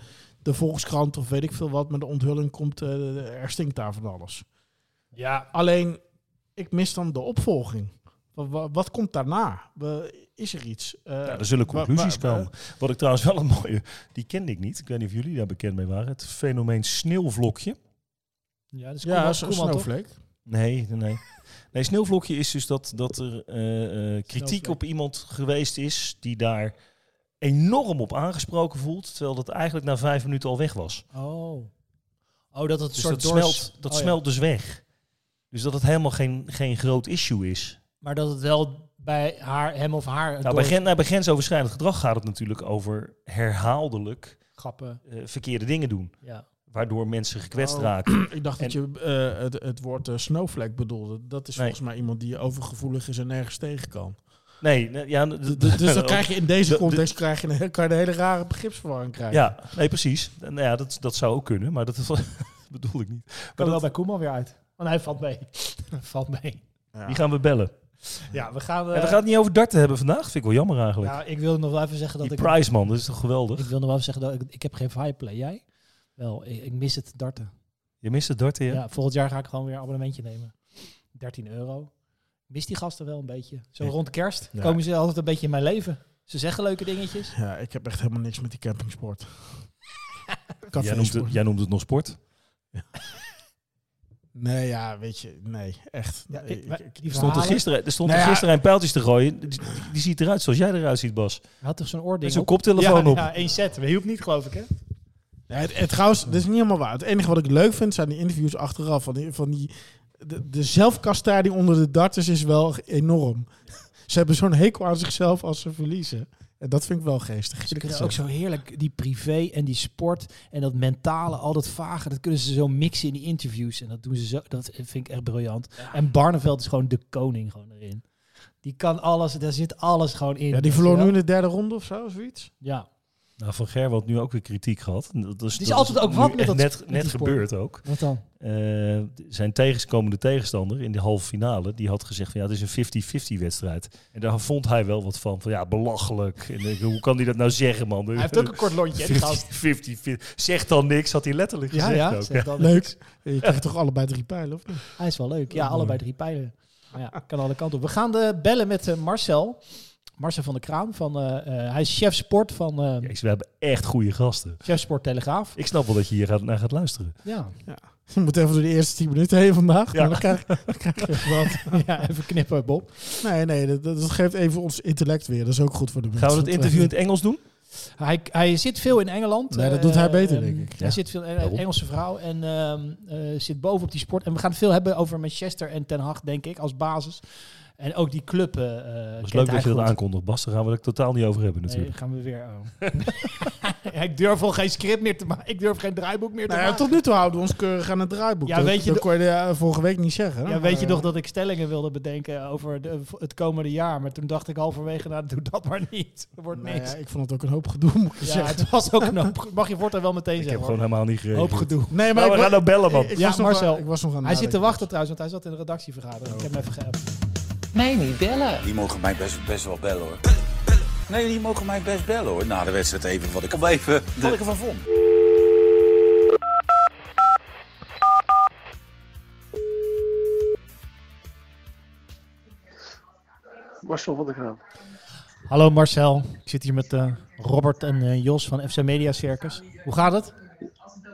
de Volkskrant of weet ik veel wat met de onthulling komt, eh, er stinkt daar van alles. Ja. Alleen, ik mis dan de opvolging. Wat, wat, wat komt daarna? We- Is er iets? Eh, Ja, er zullen conclusies wa- wa- komen. Wat ik trouwens wel een mooie, die kende ik niet. Ik weet niet of jullie daar bekend mee waren. Het fenomeen sneeuwvlokje. Ja, dat is Ja, Koeman- toch? snowflake. Nee, nee, nee. Nee, sneeuwvlokje is dus dat, dat er eh, eh, kritiek op iemand geweest is die daar enorm op aangesproken voelt, terwijl dat eigenlijk na vijf minuten al weg was. Oh. Oh, dat het Dus soort dat, doors- smelt, dat oh ja. smelt dus weg. Dus dat het helemaal geen, geen groot issue is. Maar dat het wel bij haar, hem of haar Nou, door bij, gren, nou, bij grensoverschrijdend gedrag gaat het natuurlijk over herhaaldelijk grappen. eh, verkeerde dingen doen. Ja. Waardoor mensen gekwetst Oh. raken. (clears throat) Ik dacht dat je eh, het, het woord eh, snowflake bedoelde. Dat is Nee. volgens mij iemand die overgevoelig is en nergens tegen kan. Nee, nee, ja, dus (laughs) dan krijg je in deze (laughs) de- de- context krijg je een, kan je een hele rare begripsverwarring krijgen. Ja, nee, precies. Nou ja, dat, dat zou ook kunnen, maar dat (laughs) bedoel ik niet. Maar Kan wel bij Koeman weer uit. Want hij valt mee. valt mee. Ja. die gaan we bellen. Ja, we gaan... En eh, we gaan het niet over darten hebben vandaag. Vind ik wel jammer eigenlijk. ja, ik wil nog wel even zeggen dat die ik... prize man, dat is toch geweldig? Ik wil nog wel even zeggen dat ik, ik heb geen Viaplay. Jij? Wel, ik, ik mis het darten. Je mist het darten, ja? Ja. volgend jaar ga ik gewoon weer een abonnementje nemen. 13 euro. Ik mis die gasten wel een beetje. Zo rond kerst Ja. komen ze altijd een beetje in mijn leven. Ze zeggen leuke dingetjes. Ja, ik heb echt helemaal niks met die campingsport. (laughs) Jij, noemt het, jij noemt het nog sport. Nee, ja, weet je, nee, echt. Ja, ik- Er stond er gisteren, er stond Nou er ja. gisteren een pijltjes te gooien. Die, ziet eruit zoals jij eruit ziet, Bas. Hij had toch zo'n Met oording zo'n op? koptelefoon ja, op. Ja, één set. We hielp niet, geloof ik, hè? Ja, het, het, trouwens, dat is niet helemaal waar. Het enige wat ik leuk vind zijn die interviews achteraf. Van die, van die, de, de zelfkastijding onder de darters is wel enorm. (laughs) Ze hebben zo'n hekel aan zichzelf als ze verliezen. En dat vind ik wel geestig. Ze kunnen ook zo heerlijk die privé en die sport en dat mentale, al dat vage, dat kunnen ze zo mixen in die interviews. En dat doen ze zo, dat vind ik echt briljant. En Barneveld is gewoon de koning gewoon erin. Die kan alles, daar zit alles gewoon in. Ja, die verloor nu in de derde ronde of zo, zoiets. Ja, Nou, van Gerwold nu ook weer kritiek gehad. Dat is, is dat altijd ook nu wat met dat- net, net gebeurd ook. wat dan? Eh, zijn tegenkomende tegenstander in de halve finale, die had gezegd van ja, het is een 50-50 wedstrijd. En daar vond hij wel wat van, van ja, belachelijk. En hoe kan hij dat nou zeggen, man? Hij heeft ook een kort lontje, hè, die gast. 50-50. Zeg dan niks, had hij letterlijk Ja, gezegd ja. ook. zeg dan Leuk. niks. Je krijgt toch allebei drie pijlen, of niet? Hij is wel leuk. Ja, allebei drie pijlen. Maar ja, kan alle kanten op. We gaan de bellen met eh, Marcel. Marcel van der Kraan. Van, eh, eh, hij is chef sport van eh, Jezus, we hebben echt goede gasten. chef sport Telegraaf. Ik snap wel dat je hier gaat, naar gaat luisteren. Ja. Je moet even door de eerste tien minuten heen vandaag. Ja. Maar dan krijg, (laughs) dan krijg je even wat. (laughs) ja, even knippen, Bob. Nee, nee, dat, dat geeft even ons intellect weer. Dat is ook goed voor de mensen. Gaan we het interview in het Engels doen? Hij, hij zit veel in Engeland. Nee, dat doet hij beter, ehm, denk ik. Hij Ja. zit veel in. Engelse vrouw en ehm, eh, zit boven op die sport. En we gaan het veel hebben over Manchester en Ten Hag, denk ik, als basis. En ook die club. eh Het is leuk dat je dat aankondigt, Bas. Daar gaan we het totaal niet over hebben Nee, natuurlijk. gaan we weer. Oh. (laughs) Ja, ik durf al geen script meer te maken. Ik durf geen draaiboek meer te Nou ja, maken. tot nu toe houden we ons keurig aan het draaiboek. Ja, dat, weet je dat kon je eh, vorige week niet zeggen. Ja, weet je Maar, nog dat ik stellingen wilde bedenken over de, het komende jaar. Maar toen dacht ik halverwege, nou doe dat maar niet. (laughs) Er wordt Nou niks. ja, ik vond het ook een hoop gedoe, moet ik Ja, zeggen. het was ook een hoop. (laughs) Mag je voortaan wel meteen Ik heb zeggen. gewoon helemaal niet gereageerd. hoop gedoe. Nee, Nou, we ik gaan wa- nou bellen, man. ik- Ja, was Marcel. ik was nog aan Hij zit te wachten trouwens, want hij zat in de redactievergadering. Ik heb hem even geappt. Nee, niet bellen. Die mogen mij best, best wel bellen hoor. Nee, die mogen mij best bellen hoor. Na de wedstrijd even wat ik, even wat ik ervan vond. Marcel van der Kraan. Hallo Marcel, ik zit hier met eh, Robert en eh, Jos van FC Media Circus. Hoe gaat het?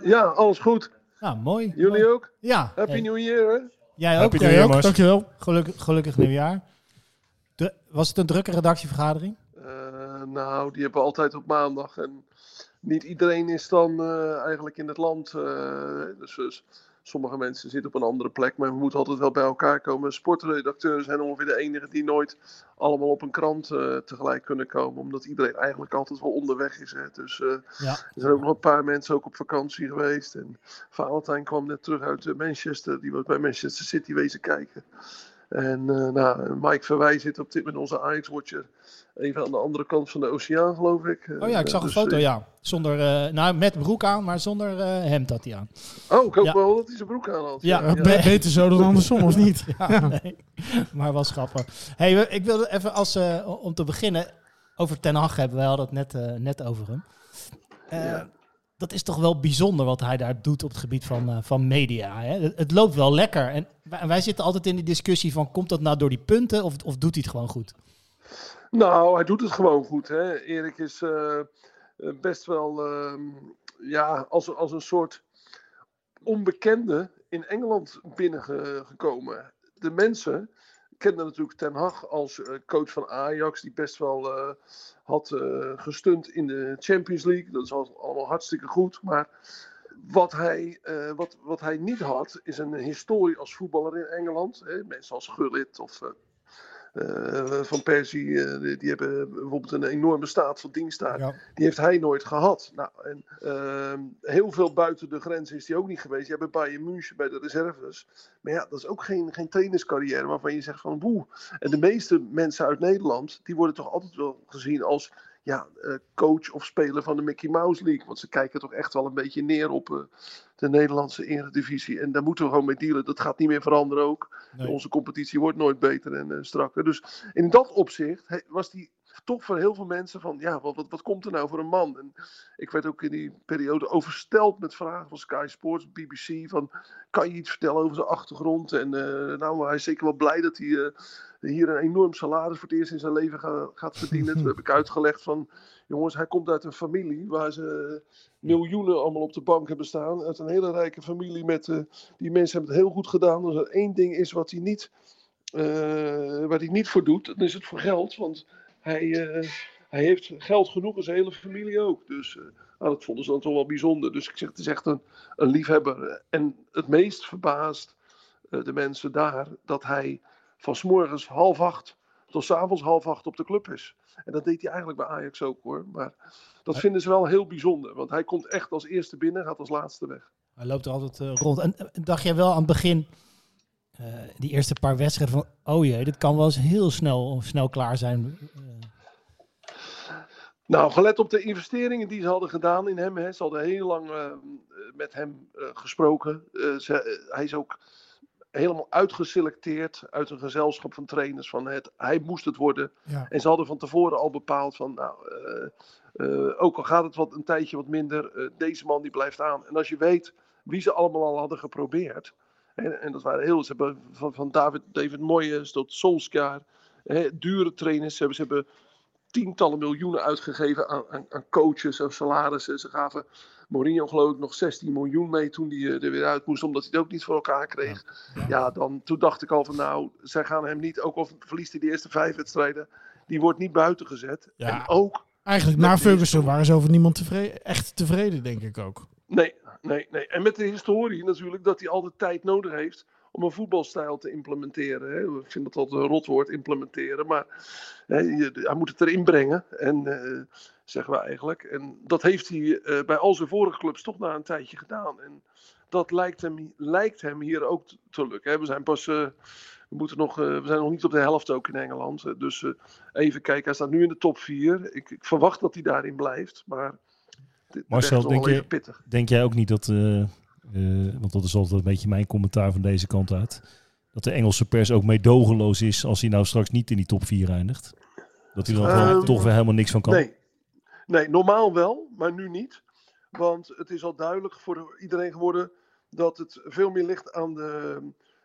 Ja, alles goed. Nou, mooi. Jullie ook? Ja. Happy Hey, New Year, hè? Jij ook? Jij ook? Dankjewel. Gelukkig, gelukkig nieuwjaar. Was het een drukke redactievergadering? Eh, nou, die hebben we altijd op maandag. En niet iedereen is dan eh, eigenlijk in het land. eh, dus, dus sommige mensen zitten op een andere plek. Maar we moeten altijd wel bij elkaar komen. Sportredacteuren zijn ongeveer de enigen die nooit allemaal op een krant eh, tegelijk kunnen komen. Omdat iedereen eigenlijk altijd wel onderweg is. Hè. Dus eh, Ja. er zijn ook nog een paar mensen ook op vakantie geweest. En Valentijn kwam net terug uit eh, Manchester. Die was bij Manchester City wezen kijken. En uh, nou, Mike Verwij zit op dit moment onze Ajax-watcher even aan de andere kant van de oceaan, geloof ik. Oh ja, ik zag een Dus, foto, eh, ja. Zonder, eh, nou, met broek aan, maar zonder eh, hemd had hij aan. Oh, ik hoop Ja. wel dat hij zijn broek aan had. Ja, Eh, be- beter zo dan andersom, of niet? (laughs) Ja, nee. Maar was grappig. Hey, ik wilde even als, eh, om te beginnen over Ten Hag hebben. We hadden het net, eh, net over hem. Eh, Ja. Dat is toch wel bijzonder wat hij daar doet op het gebied van, eh, van media. Hè? Het, het loopt wel lekker. En wij, wij zitten altijd in die discussie van... komt dat nou door die punten of, of doet hij het gewoon goed? Nou, hij doet het gewoon goed. Hè? Erik is eh, eh, best wel ehm, ja, als, als een soort onbekende in Engeland binnengekomen. De mensen kenden natuurlijk Ten Hag als eh, coach van Ajax, die best wel had gestund in de Champions League. Dat is al- allemaal hartstikke goed. Maar wat hij, wat, wat hij niet had, is een historie als voetballer in Engeland. Hè? Mensen als Gullit of eh, Van Persie, eh, die, die hebben bijvoorbeeld een enorme staat van dienst daar. Ja. Die heeft hij nooit gehad. Nou, en, ehm, heel veel buiten de grenzen is hij ook niet geweest. Je hebt bij Bayern München bij de reserves. Maar ja, dat is ook geen, geen trainerscarrière waarvan je zegt van boe. En de meeste mensen uit Nederland, die worden toch altijd wel gezien als ja, eh, coach of speler van de Mickey Mouse League. Want ze kijken toch echt wel een beetje neer op eh, de Nederlandse eredivisie. En daar moeten we gewoon mee dealen. Dat gaat niet meer veranderen ook. Nee. Onze competitie wordt nooit beter en eh, strakker. Dus in dat opzicht was die toch voor heel veel mensen van, ja, wat, wat, wat komt er nou voor een man? En ik werd ook in die periode oversteld met vragen van Sky Sports, BBC, van, kan je iets vertellen over zijn achtergrond? En eh, nou, hij is zeker wel blij dat hij eh, hier een enorm salaris voor het eerst in zijn leven ga- gaat verdienen. (laughs) Toen heb ik uitgelegd van, jongens, hij komt uit een familie waar ze miljoenen allemaal op de bank hebben staan. Uit een hele rijke familie met, eh, die mensen hebben het heel goed gedaan. Als er één ding is wat hij niet, waar hij niet voor doet, dan is het voor geld. Want hij, eh, hij heeft geld genoeg en zijn hele familie ook. Dus eh, nou, dat vonden ze dan toch wel bijzonder. Dus ik zeg, het is echt een, een liefhebber. En het meest verbaast eh, de mensen daar dat hij van 's morgens half acht tot 's avonds half acht op de club is. En dat deed hij eigenlijk bij Ajax ook hoor. Maar dat vinden ze wel heel bijzonder. Want hij komt echt als eerste binnen, gaat als laatste weg. Hij loopt er altijd rond. En dacht jij wel aan het begin, eh, die eerste paar wedstrijden van... oh jee, dit kan wel eens heel snel, snel klaar zijn. Eh, Nou, gelet op de investeringen die ze hadden gedaan in hem. Hè, ze hadden heel lang eh, met hem gesproken. Ze, hij is ook helemaal uitgeselecteerd uit een gezelschap van trainers. Van het, hij moest het worden. Ja. En ze hadden van tevoren al bepaald van, nou, ook al gaat het wat, een tijdje wat minder, deze man die blijft aan. En als je weet wie ze allemaal al hadden geprobeerd. En, en dat waren heel, ze hebben van, van David, David Moyes tot Solskjaer, hè, dure trainers. Ze hebben, ze hebben tientallen miljoenen uitgegeven aan, aan, aan coaches en salarissen. Ze gaven Mourinho geloof ik nog 16 miljoen mee toen hij eh, er weer uit moest, omdat hij het ook niet voor elkaar kreeg. Ja, dan, toen dacht ik al van nou, zij gaan hem niet, ook al verliest hij de eerste vijf wedstrijden, die wordt niet buiten gezet. Ja. En ook, Eigenlijk na Ferguson waren ze over niemand tevreden, echt tevreden, denk ik ook. nee, nee, nee. En met de historie natuurlijk dat hij altijd tijd nodig heeft om een voetbalstijl te implementeren. Hè. Ik vind dat altijd een rotwoord, implementeren. Maar hè, hij moet het erin brengen. En eh, zeggen we eigenlijk. En dat heeft hij eh, bij al zijn vorige clubs toch na een tijdje gedaan. En dat lijkt hem, lijkt hem hier ook te- lukken. Hè. We zijn pas. eh, we, moeten nog, we zijn nog niet op de helft ook in Engeland. Dus even kijken. Hij staat nu in de top 4. Ik, ik verwacht dat hij daarin blijft. Maar. De- Marcel, denk je- pittig. Denk jij ook niet dat, eh, eh, want dat is altijd een beetje mijn commentaar van deze kant uit, dat de Engelse pers ook meedogenloos is als hij nou straks niet in die top 4 eindigt? Dat hij er Ehm, toch weer helemaal niks van kan? Nee. nee, normaal wel, maar nu niet. Want het is al duidelijk voor iedereen geworden dat het veel meer ligt aan de eh,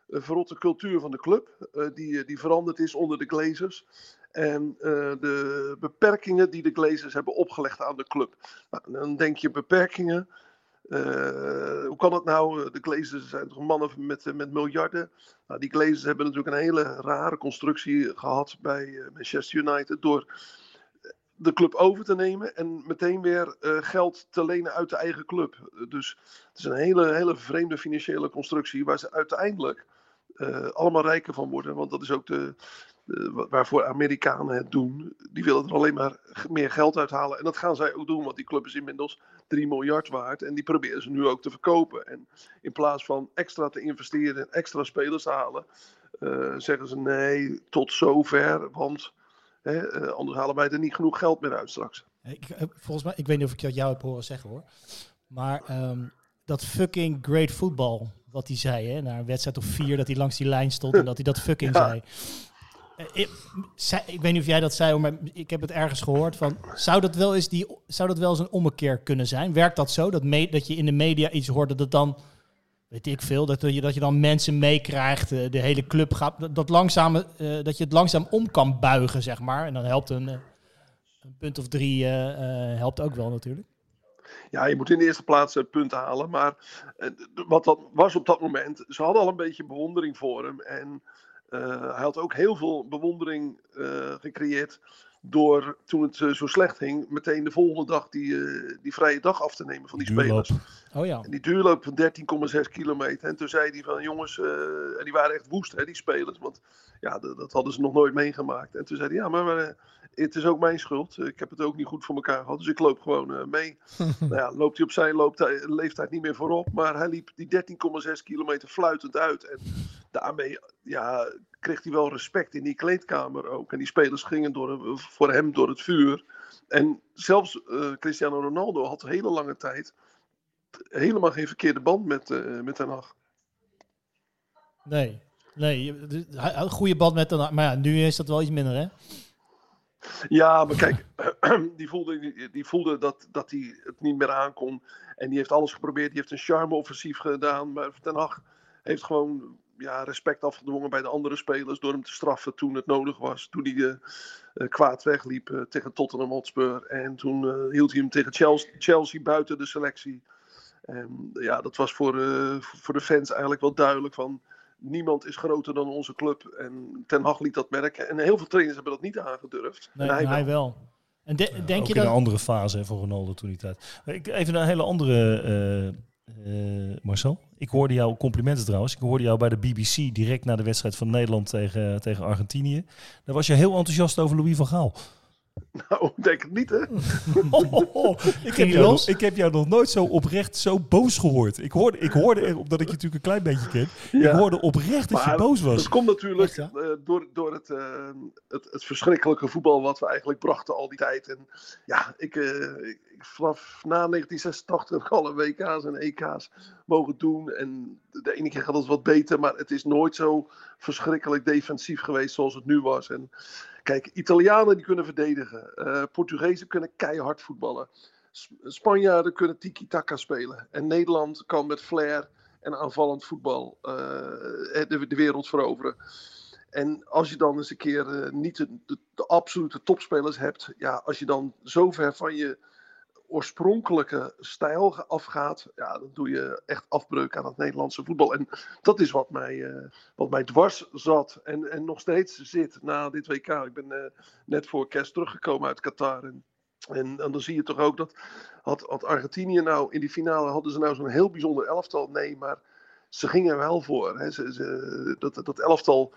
verrotte cultuur van de club. eh, die, die veranderd is onder de Glazers. En eh, de beperkingen die de Glazers hebben opgelegd aan de club. Nou, dan denk je beperkingen. eh, hoe kan het nou? De Glazers zijn toch mannen met, eh, met miljarden. Nou, die Glazers hebben natuurlijk een hele rare constructie gehad bij eh, Manchester United. Door de club over te nemen en meteen weer eh, geld te lenen uit de eigen club. Eh, Dus het is een hele, hele vreemde financiële constructie waar ze uiteindelijk eh, allemaal rijker van worden. Want dat is ook de, de- wa- waarvoor Amerikanen het doen. Die willen er alleen maar meer geld uithalen. En dat gaan zij ook doen, want die club is inmiddels 3 miljard waard. En die proberen ze nu ook te verkopen. En in plaats van extra te investeren en extra spelers te halen, eh, zeggen ze nee, tot zover, want hè, eh, anders halen wij er niet genoeg geld meer uit straks. Ik, eh, volgens mij, ik weet niet of ik dat jou heb horen zeggen hoor. Maar ehm, dat fucking great football, wat hij zei, hè, na een wedstrijd of vier, dat hij langs die lijn stond en dat hij dat (laughs) fucking Ja. zei. Eh, Ik, weet niet of jij dat zei, maar ik heb het ergens gehoord van. Zou dat wel eens die, zou dat wel eens een ommekeer kunnen zijn? Werkt dat zo? Dat, me, dat je in de media iets hoort dat het dan, weet ik veel, dat je, dat je dan mensen meekrijgt, eh, de hele club gaat, dat, dat, langzame, eh, dat je het langzaam om kan buigen, zeg maar. En dan helpt een, een punt of drie helpt ook wel natuurlijk. Ja, je moet in de eerste plaats eh, punten halen. Maar eh, wat dat was op dat moment, ze hadden al een beetje bewondering voor hem. En eh, hij had ook heel veel bewondering eh, gecreëerd door, toen het eh, zo slecht ging, meteen de volgende dag die, eh, die vrije dag af te nemen van die Duurloop. spelers. Oh ja. En die duurloop van 13,6 kilometer. En toen zei hij van jongens, eh, en die waren echt woest, hè, die spelers. Want ja, dat hadden ze nog nooit meegemaakt. En toen zei hij, ja, maar, maar, het is ook mijn schuld. Ik heb het ook niet goed voor elkaar gehad. Dus ik loop gewoon mee. (laughs) nou ja, loopt hij op zijn looptijd, leeftijd niet meer voorop. Maar hij liep die 13,6 kilometer fluitend uit. En daarmee ja, kreeg hij wel respect in die kleedkamer ook. En die spelers gingen door, voor hem door het vuur. En zelfs eh, Cristiano Ronaldo had een hele lange tijd helemaal geen verkeerde band met, eh met Ten Hag. Nee. Nee, een goede band met dan, maar ja, nu is dat wel iets minder, hè? Ja, maar kijk, (clears throat) die voelde, die, die voelde dat, dat hij het niet meer aankon. En die heeft alles geprobeerd. Die heeft een charme-offensief gedaan. Maar Ten Hag heeft gewoon ja, respect afgedwongen bij de andere spelers. Door hem te straffen toen het nodig was. Toen hij eh, eh, kwaad wegliep eh, tegen Tottenham Hotspur. En toen eh, hield hij hem tegen Chelsea, Chelsea buiten de selectie. En ja, dat was voor, eh, voor de fans eigenlijk wel duidelijk van... Niemand is groter dan onze club. En Ten Hag liet dat merken. En heel veel trainers hebben dat niet aangedurfd. Nee, en hij hij, wel. wel. En de- Ja, denk ook je in een andere fase hè, van Ronaldo toen die tijd. Ik, even een hele andere, eh, Marcel. Ik hoorde jou, complimenten trouwens, ik hoorde jou bij de BBC direct na de wedstrijd van Nederland tegen, tegen Argentinië. Daar was je heel enthousiast over Louis van Gaal. (laughs) Nou, ik denk het niet, hè? (laughs) ik, heb hij jou, los? nog- ik heb jou nog nooit zo oprecht zo boos gehoord. Ik hoorde, ik hoorde omdat ik je natuurlijk een klein beetje ken, ik hoorde oprecht dat je boos was. Dat komt natuurlijk Echt, ja? eh, door, door het, eh, het, het verschrikkelijke voetbal wat we eigenlijk brachten al die tijd. En ja, ik, eh, ik, ik vanaf na 1986 heb ik alle WK's en EK's mogen doen. En de ene keer gaat het wat beter, maar het is nooit zo verschrikkelijk defensief geweest zoals het nu was. En kijk, Italianen die kunnen verdedigen. eh Portugezen kunnen keihard voetballen. Spanjaarden kunnen tiki-taka spelen. En Nederland kan met flair en aanvallend voetbal eh, de, de wereld veroveren. En als je dan eens een keer eh, niet de, de, de absolute topspelers hebt, ja, als je dan zo ver van je oorspronkelijke stijl afgaat, ja, dan doe je echt afbreuk aan het Nederlandse voetbal. En dat is wat mij, eh, wat mij dwars zat en, en nog steeds zit na dit WK. Ik ben eh, net voor kerst teruggekomen uit Qatar. En, en, dan zie je toch ook dat had, Argentinië nou in die finale hadden ze nou zo'n heel bijzonder elftal? Nee, maar ze gingen wel voor. Hè. Ze, dat, dat elftal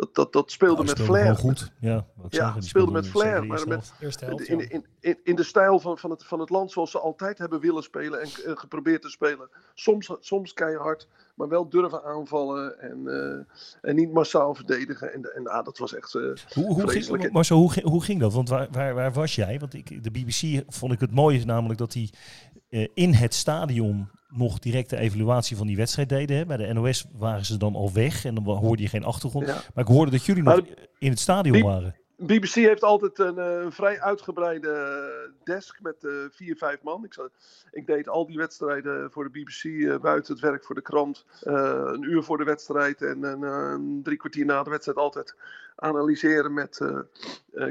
dat, dat, dat speelde Nou, met flair. goed. Ja, Ja, speelde met flair, maar met- helft. In, in, in, in de stijl van, van, het, van het land zoals ze altijd hebben willen spelen en geprobeerd te spelen. Soms, soms keihard, maar wel durven aanvallen en, eh, en niet massaal verdedigen. En, en ah, dat was echt eh, Hoe, hoe, vreselijk. ging, Marcel, hoe, ging- hoe ging dat? Want waar, waar, waar was jij? Want ik, de BBC vond ik het mooie namelijk dat die eh, in het stadion nog direct de evaluatie van die wedstrijd deden. Hè. Bij de NOS waren ze dan al weg en dan hoorde je geen achtergrond. Ja. Maar ik hoorde dat jullie nog in het stadion waren. BBC heeft altijd een eh, vrij uitgebreide eh, desk met eh, vier, vijf man. Ik, ik deed al die wedstrijden voor de BBC buiten het werk voor de krant. een uur voor de wedstrijd en een drie kwartier na de wedstrijd altijd analyseren met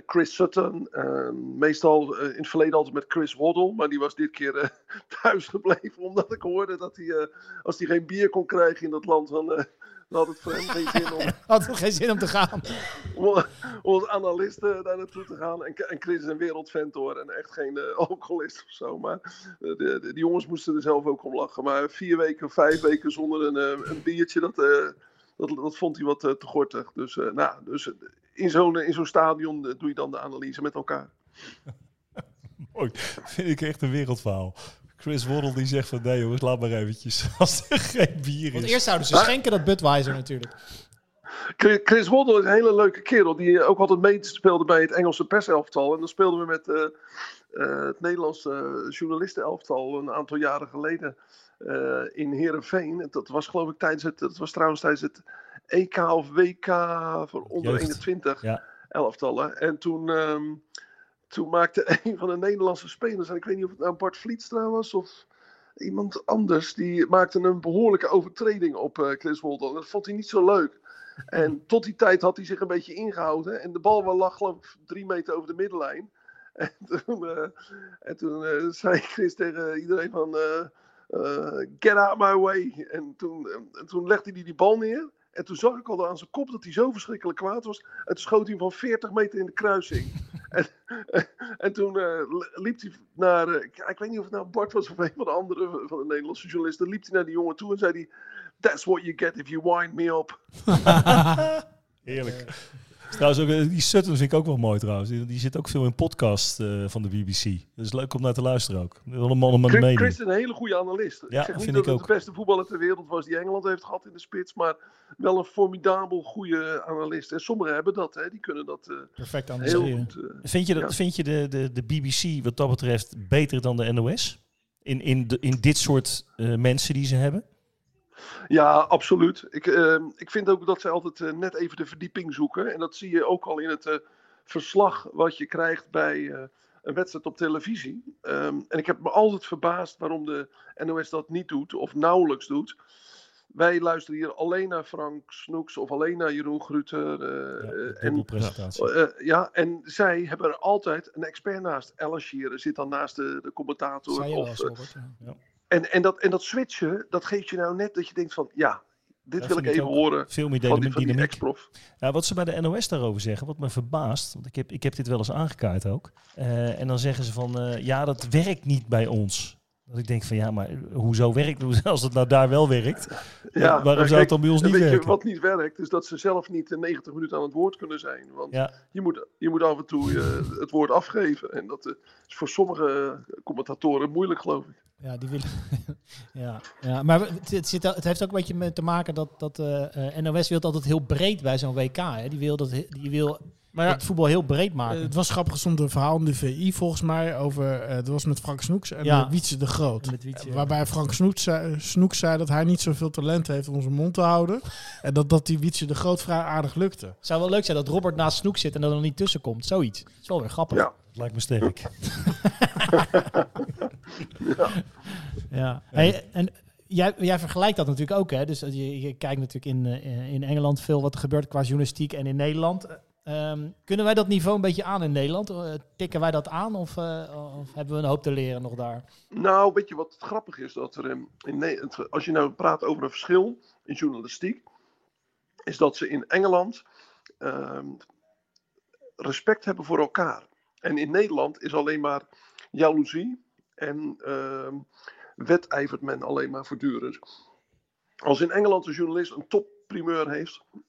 Chris Sutton. Eh, meestal in het verleden altijd met Chris Waddle, maar die was dit keer (laughs) thuis gebleven omdat ik hoorde dat hij, als hij geen bier kon krijgen in dat land, dan (laughs) had het voor hem geen zin om (laughs) Had geen zin om te gaan. (laughs) om, om als analist eh, daar naartoe te gaan. En, en Chris is een wereldvent hoor. En echt geen eh, alcoholist of zo. Maar eh, de, de, die jongens moesten er zelf ook om lachen. Maar vier weken, vijf weken zonder een, een biertje, dat, dat, dat vond hij wat te gortig. Dus, nou, dus in zo'n in zo'n stadion doe je dan de analyse met elkaar. Mooi. Vind ik echt een wereldverhaal. Chris Waddle die zegt van nee jongens, laat maar eventjes. (laughs) Als er geen bier Want is. eerst zouden ze schenken dat Budweiser natuurlijk. Chris- Waddle is een hele leuke kerel. Die ook altijd meespeelde bij het Engelse perselftal. En dan speelden we met eh, eh, het Nederlandse journalistenelftal een aantal jaren geleden eh, in Heerenveen. En Dat was geloof ik tijdens het, dat was trouwens tijdens het EK of WK voor onder Jeugd. 21 Ja. elftallen. En toen, ehm, toen maakte (laughs) een van de Nederlandse spelers, en ik weet niet of het nou Bart Vlietstra was of iemand anders, die maakte een behoorlijke overtreding op eh, Chris Waddle. Dat vond hij niet zo leuk. (laughs) En tot die tijd had hij zich een beetje ingehouden. En de bal wel lag geloof ik drie meter over de middenlijn. (laughs) En toen, eh, en toen eh, zei Chris tegen iedereen van... get out my way. En toen, en toen legde hij die bal neer. En toen zag ik al aan zijn kop dat hij zo verschrikkelijk kwaad was. En toen schoot hij hem van 40 meter in de kruising. (laughs) en, en toen eh, liep hij naar... eh, ik, ik weet niet of het nou Bart was of een van de andere van de Nederlandse journalisten. liep hij naar die jongen toe en zei hij... That's what you get if you wind me up. (laughs) (laughs) Heerlijk. Trouwens, ook, eh, die Sutton vind ik ook wel mooi trouwens. Die, die zit ook veel in podcast eh, van de BBC. Dat is leuk om naar te luisteren ook. Wel een man een Chris, mening. Chris is een hele goede analist. Ja, ik zeg niet dat het ook. de beste voetballer ter wereld was die Engeland heeft gehad in de spits. Maar wel een formidabel goede analist. En sommigen hebben dat. Hè. Die kunnen dat eh, Perfect heel analyseren. goed. Vind je, dat, Ja. vind je de, de, de BBC wat dat betreft beter dan de NOS? In, in, de, in dit soort eh, mensen die ze hebben? Ja, absoluut. Ik, ehm, ik vind ook dat ze altijd eh, net even de verdieping zoeken. En dat zie je ook al in het eh, verslag wat je krijgt bij eh, een wedstrijd op televisie. Ehm, en ik heb me altijd verbaasd waarom de NOS dat niet doet of nauwelijks doet. Wij luisteren hier alleen naar Frank Snoeks of alleen naar Jeroen Gruter. eh, eh, en, ja, en zij hebben er altijd een expert naast. Ellen Shearer zit dan naast de, de commentator. Of, ja. En, en, dat, en dat switchen, dat geeft je nou net dat je denkt van, ja, dit Dat wil ik even horen Veel meer van die, van ex-prof. Ja, wat ze bij de NOS daarover zeggen, wat me verbaast, want ik heb, ik heb dit wel eens aangekaart ook. Eh, en dan zeggen ze van, eh, ja, dat werkt niet bij ons. Dat ik denk van, ja, maar hoezo werkt het? Als het nou daar wel werkt, waarom nou, zou het dan bij ons niet weet je werken? wat niet werkt, is dat ze zelf niet in 90 minuten aan het woord kunnen zijn. Want Ja, je, moet, je moet af en toe eh, het woord afgeven. En dat eh, is voor sommige commentatoren moeilijk, geloof ik. Ja, die willen. (laughs) ja, ja, maar het, het, zit, het heeft ook een beetje met te maken dat, dat eh, eh, NOS wil altijd heel breed bij zo'n WK. Hè. Die wil, dat, die wil Maar ja, het voetbal heel breed eh, maken. het was grappig, stond een verhaal in de VI volgens mij over, eh dat was met Frank Snoeks en Ja. eh, Wietse de Groot. Met Wietse, Eh, Waarbij Frank Snoeks zei, Snoeks zei dat hij niet zoveel talent heeft om zijn mond te houden. en dat, dat die Wietse de Groot vrij aardig lukte. Het zou wel leuk zijn dat Robert naast Snoek zit en dat er nog niet tussen komt. Zoiets. Dat is wel weer grappig. Ja. dat lijkt me sterk. (laughs) Ja. Hey, en jij, jij vergelijkt dat natuurlijk ook, hè? Dus je, je kijkt natuurlijk in, eh, in Engeland veel wat er gebeurt qua journalistiek en in Nederland. Ehm, kunnen wij dat niveau een beetje aan in Nederland? Eh, tikken wij dat aan of, eh, of hebben we een hoop te leren nog daar? Nou, weet je wat grappig is? Dat er in, in het- als je nou praat over een verschil in journalistiek, is dat ze in Engeland ehm, respect hebben voor elkaar. En in Nederland is alleen maar jaloezie en ehm, wedijvert men alleen maar voortdurend. Als in Engeland een journalist een topprimeur heeft, ehm,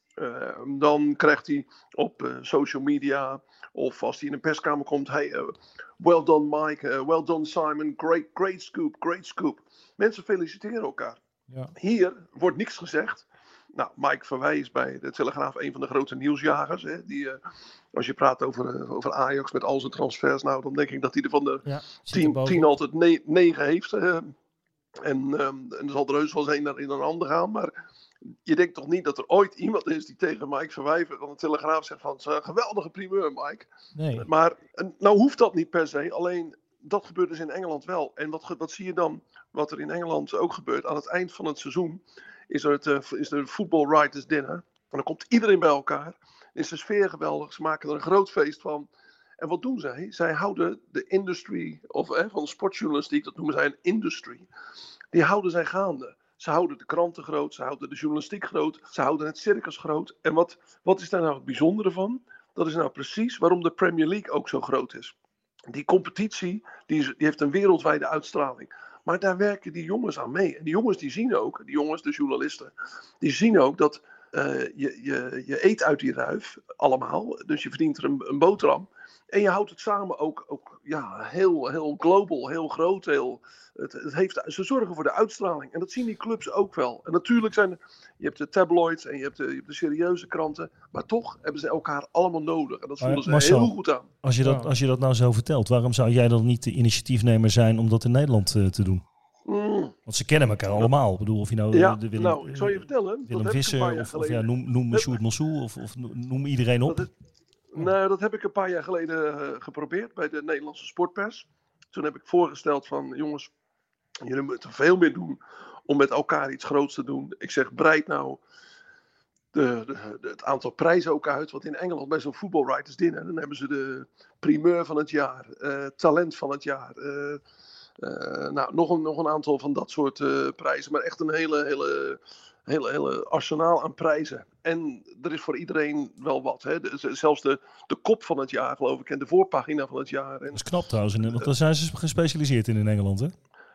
dan krijgt hij op eh, social media of als hij in een perskamer komt, hey, eh, well done Mike, eh, well done Simon, great, great scoop, great scoop. Mensen feliciteren elkaar. Ja. Hier wordt niks gezegd. Nou, Mike Verwij is bij de Telegraaf een van de grote nieuwsjagers. Hè, die, als je praat over, over Ajax met al zijn transfers, nou, dan denk ik dat hij er van de Ja, tien, tien altijd ne- negen heeft. en, ehm, en er zal er heus wel eens een naar in een ander gaan. Maar je denkt toch niet dat er ooit iemand is die tegen Mike Verwij van de Telegraaf zegt van... "Het is een geweldige primeur, Mike. Nee. Maar nou hoeft dat niet per se. Alleen dat gebeurt dus in Engeland wel. En wat, wat zie je dan, wat er in Engeland ook gebeurt? Aan het eind van het seizoen is er het eh, is er een Football Writers Dinner. En dan komt iedereen bij elkaar. Is de sfeer geweldig. Ze maken er een groot feest van. En wat doen zij? Zij houden de industry, of eh, van sportjournalistiek, dat noemen zij een industry. Die houden zij gaande. Ze houden de kranten groot, ze houden de journalistiek groot, ze houden het circus groot. En wat, wat is daar nou het bijzondere van? Dat is nou precies waarom de Premier League ook zo groot is. Die competitie die, heeft een wereldwijde uitstraling. Maar daar werken die jongens aan mee. En die jongens die zien ook, die jongens, de journalisten, die zien ook dat eh, je, je, je eet uit die ruif allemaal. Dus je verdient er een, een boterham. En je houdt het samen ook, ook ja, heel, heel global, heel groot. Heel, het, het heeft, ze zorgen voor de uitstraling. En dat zien die clubs ook wel. En natuurlijk zijn er, je hebt de tabloids en je hebt de, je hebt de serieuze kranten. Maar toch hebben ze elkaar allemaal nodig. En dat voelen ze Marcel, heel goed aan. Als je, dat, als je dat nou zo vertelt, waarom zou jij dan niet de initiatiefnemer zijn om dat in Nederland eh, te doen? Mm. Want ze kennen elkaar allemaal. Ik bedoel, of je nou eh, Ja, de Willem, nou, ik zal je vertellen. Willem een paar Visser of, of ja, noem, noem Sjoerd Mossou of, of noem iedereen op. Dat is- Nou, dat heb ik een paar jaar geleden eh, geprobeerd bij de Nederlandse sportpers. Toen heb ik voorgesteld van, jongens, jullie moeten veel meer doen om met elkaar iets groots te doen. Ik zeg, breid nou de, de, de- het aantal prijzen ook uit. Want in Engeland bij zo'n voetbalwriters dinner, dan hebben ze de primeur van het jaar, eh, talent van het jaar. eh, eh, nou, nog een, nog een aantal van dat soort eh, prijzen. Maar echt een hele, hele, hele, hele arsenaal aan prijzen. En er is voor iedereen wel wat. Hè? De- zelfs de, de kop van het jaar, geloof ik. En de voorpagina van het jaar. En, Dat is knap trouwens, in- want daar zijn ze gespecialiseerd in in Engeland. Hè?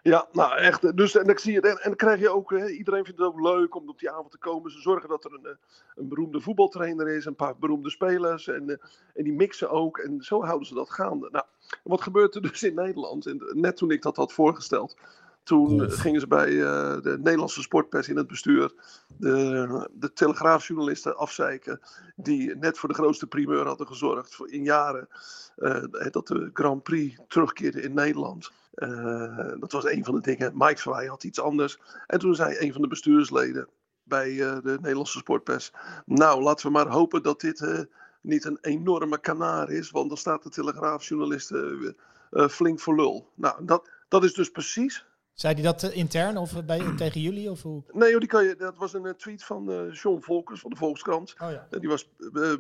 Ja, nou echt. Dus en, dan zie je, en, en dan krijg je ook, hè, iedereen vindt het ook leuk om op die avond te komen. Ze zorgen dat er een, eh, een beroemde voetbaltrainer is, een paar beroemde spelers. En, eh, en die mixen ook. En zo houden ze dat gaande. Nou, wat gebeurt er (laughs) dus in Nederland? En net toen ik dat had voorgesteld, toen Golf. gingen ze bij eh, de Nederlandse sportpers in het bestuur de, de telegraafjournalisten afzeiken. Die net voor de grootste primeur hadden gezorgd voor in jaren. eh, dat de Grand Prix terugkeerde in Nederland. Eh, dat was een van de dingen. Mike Verwij had iets anders. En toen zei een van de bestuursleden bij de Nederlandse sportpers. Nou, laten we maar hopen dat dit niet een enorme kanaar is. Want dan staat de telegraafjournalisten eh, flink voor lul. Nou, dat, dat is dus precies. Zei hij dat eh, intern of bij, (clears throat) tegen jullie? Of hoe? Nee, joh, die kan je, dat was een eh, tweet van eh John Volkers van de Volkskrant. Oh ja. Die was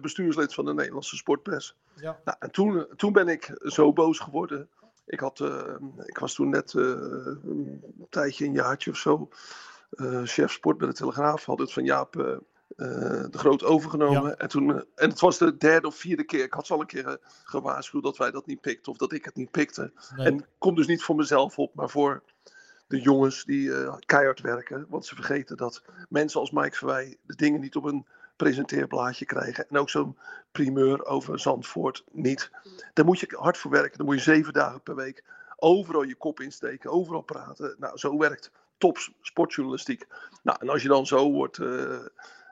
bestuurslid van de Nederlandse sportpers. ja. Nou, en toen, toen ben ik zo boos geworden. Ik, had, ik was toen net een tijdje, een jaartje of zo, chef sport bij de Telegraaf. Had het van Jaap de Groot overgenomen. En, toen, en het was de derde of vierde keer. Ik had ze al een keer gewaarschuwd dat wij dat niet pikten of dat ik het niet pikte. Nee. En kom dus niet voor mezelf op, maar voor de jongens die eh, keihard werken. Want ze vergeten dat mensen als Mike Verwij de dingen niet op een presenteerblaadje krijgen. En ook zo'n primeur over Zandvoort niet. Daar moet je hard voor werken. Dan moet je zeven dagen per week overal je kop insteken, overal praten. Nou, zo werkt top sportjournalistiek. Nou, en als je dan zo wordt eh,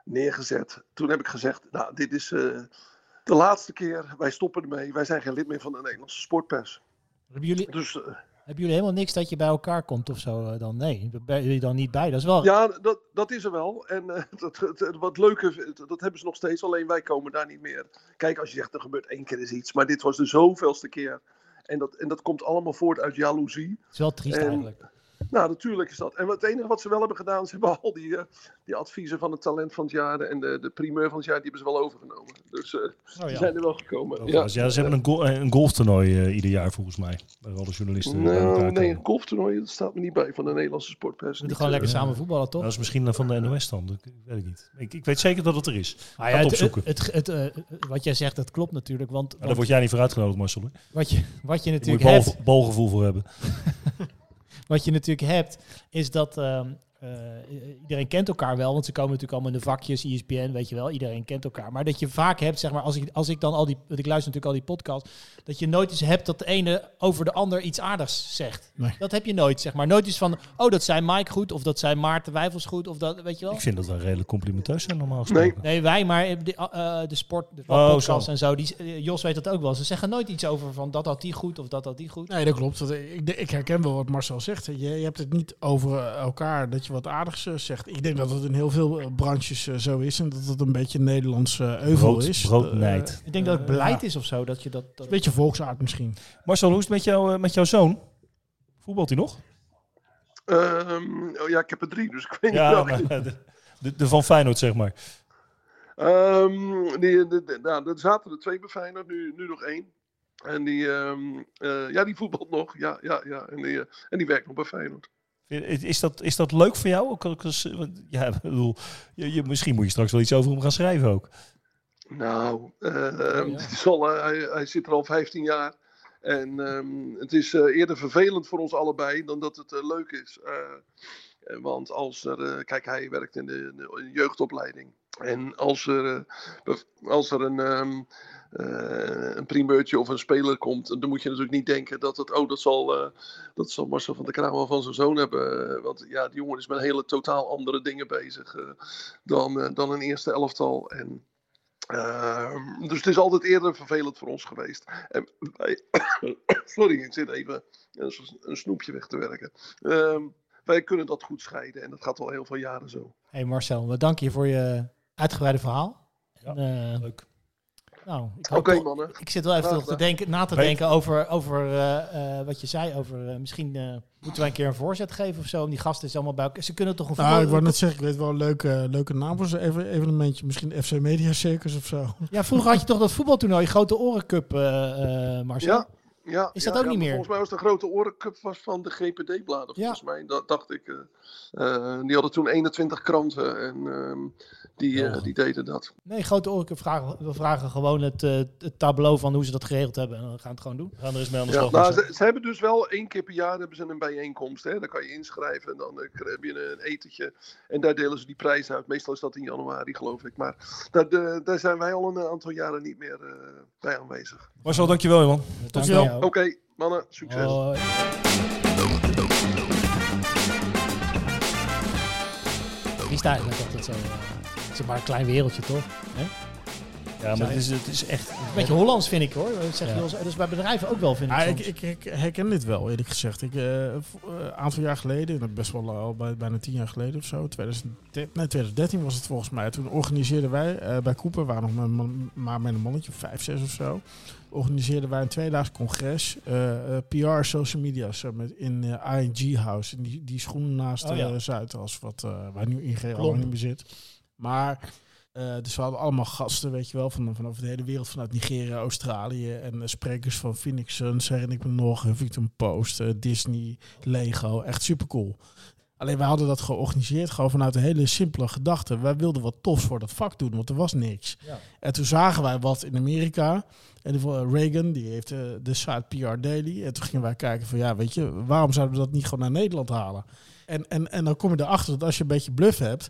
neergezet. Toen heb ik gezegd, nou, dit is eh, de laatste keer. Wij stoppen ermee. Wij zijn geen lid meer van de Nederlandse sportpers. Hebben jullie, Dus... hebben jullie helemaal niks dat je bij elkaar komt of zo eh, dan? Nee, ben je dan niet bij. Dat is wel... Ja, dat, dat is er wel. En eh, (laughs) dat, het- wat leuke, dat, dat hebben ze nog steeds, alleen wij komen daar niet meer. Kijk, als je zegt er gebeurt één keer eens iets, maar dit was de zoveelste keer. En dat, en dat komt allemaal voort uit jaloezie. Het is wel triest En- eigenlijk. Nou, natuurlijk is dat. En het enige wat ze wel hebben gedaan, ze hebben al die, eh, die adviezen van het talent van het jaar en de, de primeur van het jaar, die hebben ze wel overgenomen. Dus eh, Oh, die ja. zijn er wel gekomen. Ja, Ja. ja, ze hebben een, go- een golftoernooi eh, ieder jaar volgens mij. Waar alle journalisten bij elkaar Nou, komen. nee, een golftoernooi, dat staat me niet bij van de Nederlandse sportpers. We moeten gewoon eh, lekker samen voetballen, toch? Dat is misschien van de NOS dan. Dat weet ik niet. Ik, ik weet zeker dat het er is. Ah, ja, het het, opzoeken. het, het, eh, wat jij zegt, dat klopt natuurlijk. Want, Maar daar want word jij niet voor uitgenodigd, Marcel. Wat, je, wat je Daar moet je natuurlijk bal, hebt, balgevoel voor hebben. (laughs) wat je natuurlijk hebt, is dat ehm, eh, iedereen kent elkaar wel, want ze komen natuurlijk allemaal in de vakjes, ESPN, weet je wel, iedereen kent elkaar. Maar dat je vaak hebt, zeg maar, als ik, als ik dan al die, want ik luister natuurlijk al die podcasts, dat je nooit eens hebt dat de ene over de ander iets aardigs zegt. Nee. Dat heb je nooit, zeg maar. Nooit eens van, oh, dat zei Mike goed, of dat zei Maarten Wijfels goed, of dat, weet je wel. Ik vind dat wij redelijk complimenteus zijn normaal gesproken. Nee, wij, maar de, eh, de sport, de Oh, podcast zo. en zo, die, eh, Jos weet dat ook wel. Ze zeggen nooit iets over van dat had die goed of dat had die goed. Nee, dat klopt. Dat, ik, ik herken wel wat Marcel zegt. Je, je hebt het niet over eh, elkaar dat je wat aardigs eh, zegt. Ik denk dat het in heel veel eh, branches eh, zo is. En dat het een beetje een Nederlands eh, euvel Brood- is. broodnijd. Ik denk dat het beleid ja, is of zo, dat je dat... dat Een beetje volksaard misschien. Marcel, hoe is het met, jou, met jouw zoon? Voetbalt hij nog? ehm, oh ja, ik heb er drie, dus ik weet niet Ja, maar, de, de, van Feyenoord, zeg maar. Ehm, die, de, de- nou, er zaten er twee bij Feyenoord, nu, nu nog één. En die, ehm, eh, ja, die voetbalt nog. Ja, ja, ja. En die, en die werkt nog bij Feyenoord. Is dat, is dat leuk voor jou? Ook, als, ja, (laughs) bedoel, je, je, misschien moet je straks wel iets over hem gaan schrijven ook. Nou, ja. het is al, eh, hij, hij zit er al 15 jaar. En ehm, het is eh, eerder vervelend voor ons allebei dan dat het leuk is. Want als er, kijk, hij werkt in de, in de jeugdopleiding. En als er, als er een, ehm, eh, een primeurtje of een speler komt, dan moet je natuurlijk niet denken dat het, oh, dat zal, eh, dat zal Marcel van der Kraan wel van zijn zoon hebben. Eh, Want ja, die jongen is met hele totaal andere dingen bezig eh, dan, eh, dan een eerste elftal. En, ehm, dus het is altijd eerder vervelend voor ons geweest. En wij, (coughs) sorry, ik zit even een, een snoepje weg te werken. Ehm, wij kunnen dat goed scheiden en dat gaat al heel veel jaren zo. Hey Marcel, we danken je voor je uitgebreide verhaal. Ja, En, eh, leuk. Nou, ik Oké mannen. Ik zit wel even Graag te denken, na te Weet- denken over, over eh, eh, wat je zei. Over, eh, misschien eh, moeten wij een keer een voorzet geven of zo. Om die gasten is allemaal bij elkaar. Ze kunnen toch een Nou, voetbal- ik wou net zeggen, ik weet wel een leuke, leuke naam voor zo'n even, evenementje. Misschien FC Media Circus of zo. Ja, vroeger had je toch dat voetbaltoernooi, Grote Orencup, eh eh Marcel? Ja, ja, Is ja, dat ook ja, niet meer? Volgens mij was de grote orencup was van de GPD-bladen, Ja. volgens mij. Dat dacht ik. eh. Eh, die hadden toen 21 kranten en ehm, die, eh, die deden dat. Nee, Grote Orencup vragen, we vragen gewoon het, eh, het tableau van hoe ze dat geregeld hebben. En dan gaan we het gewoon doen. We gaan er eens mee aan de Ja, slag. nou, ze, ze hebben dus wel één keer per jaar hebben ze een bijeenkomst. Hè? Dan kan je inschrijven en dan heb je een etentje. En daar delen ze die prijs uit. Meestal is dat in januari, geloof ik. Maar daar, daar zijn wij al een aantal jaren niet meer eh, bij aanwezig. Marcel, dankjewel man. Oké, mannen, succes. Hoi. Wie is het eigenlijk altijd zo? eh, het is maar een klein wereldje, toch? Ja, maar het is, het is echt... Een beetje Hollands vind ik hoor. Dat zeg je Ja. wel zo. Dus bij bedrijven ook wel vind ik. Ja, ik, ik, ik herken dit wel, eerlijk gezegd. Ik, eh, v- eh, een aantal jaar geleden, dat best wel al bij, bijna tien jaar geleden of zo, 2013, nee, 2013 was het volgens mij. Toen organiseerden wij eh, bij Cooper, waren nog een maar met een mannetje, of vijf, zes of zo, organiseerden wij een tweedaags congres, eh, eh, PR Social Media Summit in eh, ING House, in die, die schoen naast Oh, ja. Zuidas, wat waar nu ING al Klomp. lang niet meer zit. Maar dus we hadden allemaal gasten, weet je wel, van, vanaf de hele wereld, vanuit Nigeria, Australië. En sprekers van Phoenix Suns, herinner ik me nog, Huffington Post, Disney, Lego. Echt super cool. Alleen wij hadden dat georganiseerd gewoon vanuit een hele simpele gedachte. Wij wilden wat tofs voor dat vak doen, want er was niks. Ja. En toen zagen wij wat in Amerika. En de- Reagan, die heeft eh, de site PR Daily. En toen gingen wij kijken van, ja, weet je, waarom zouden we dat niet gewoon naar Nederland halen? En, en, en dan kom je erachter dat als je een beetje bluff hebt,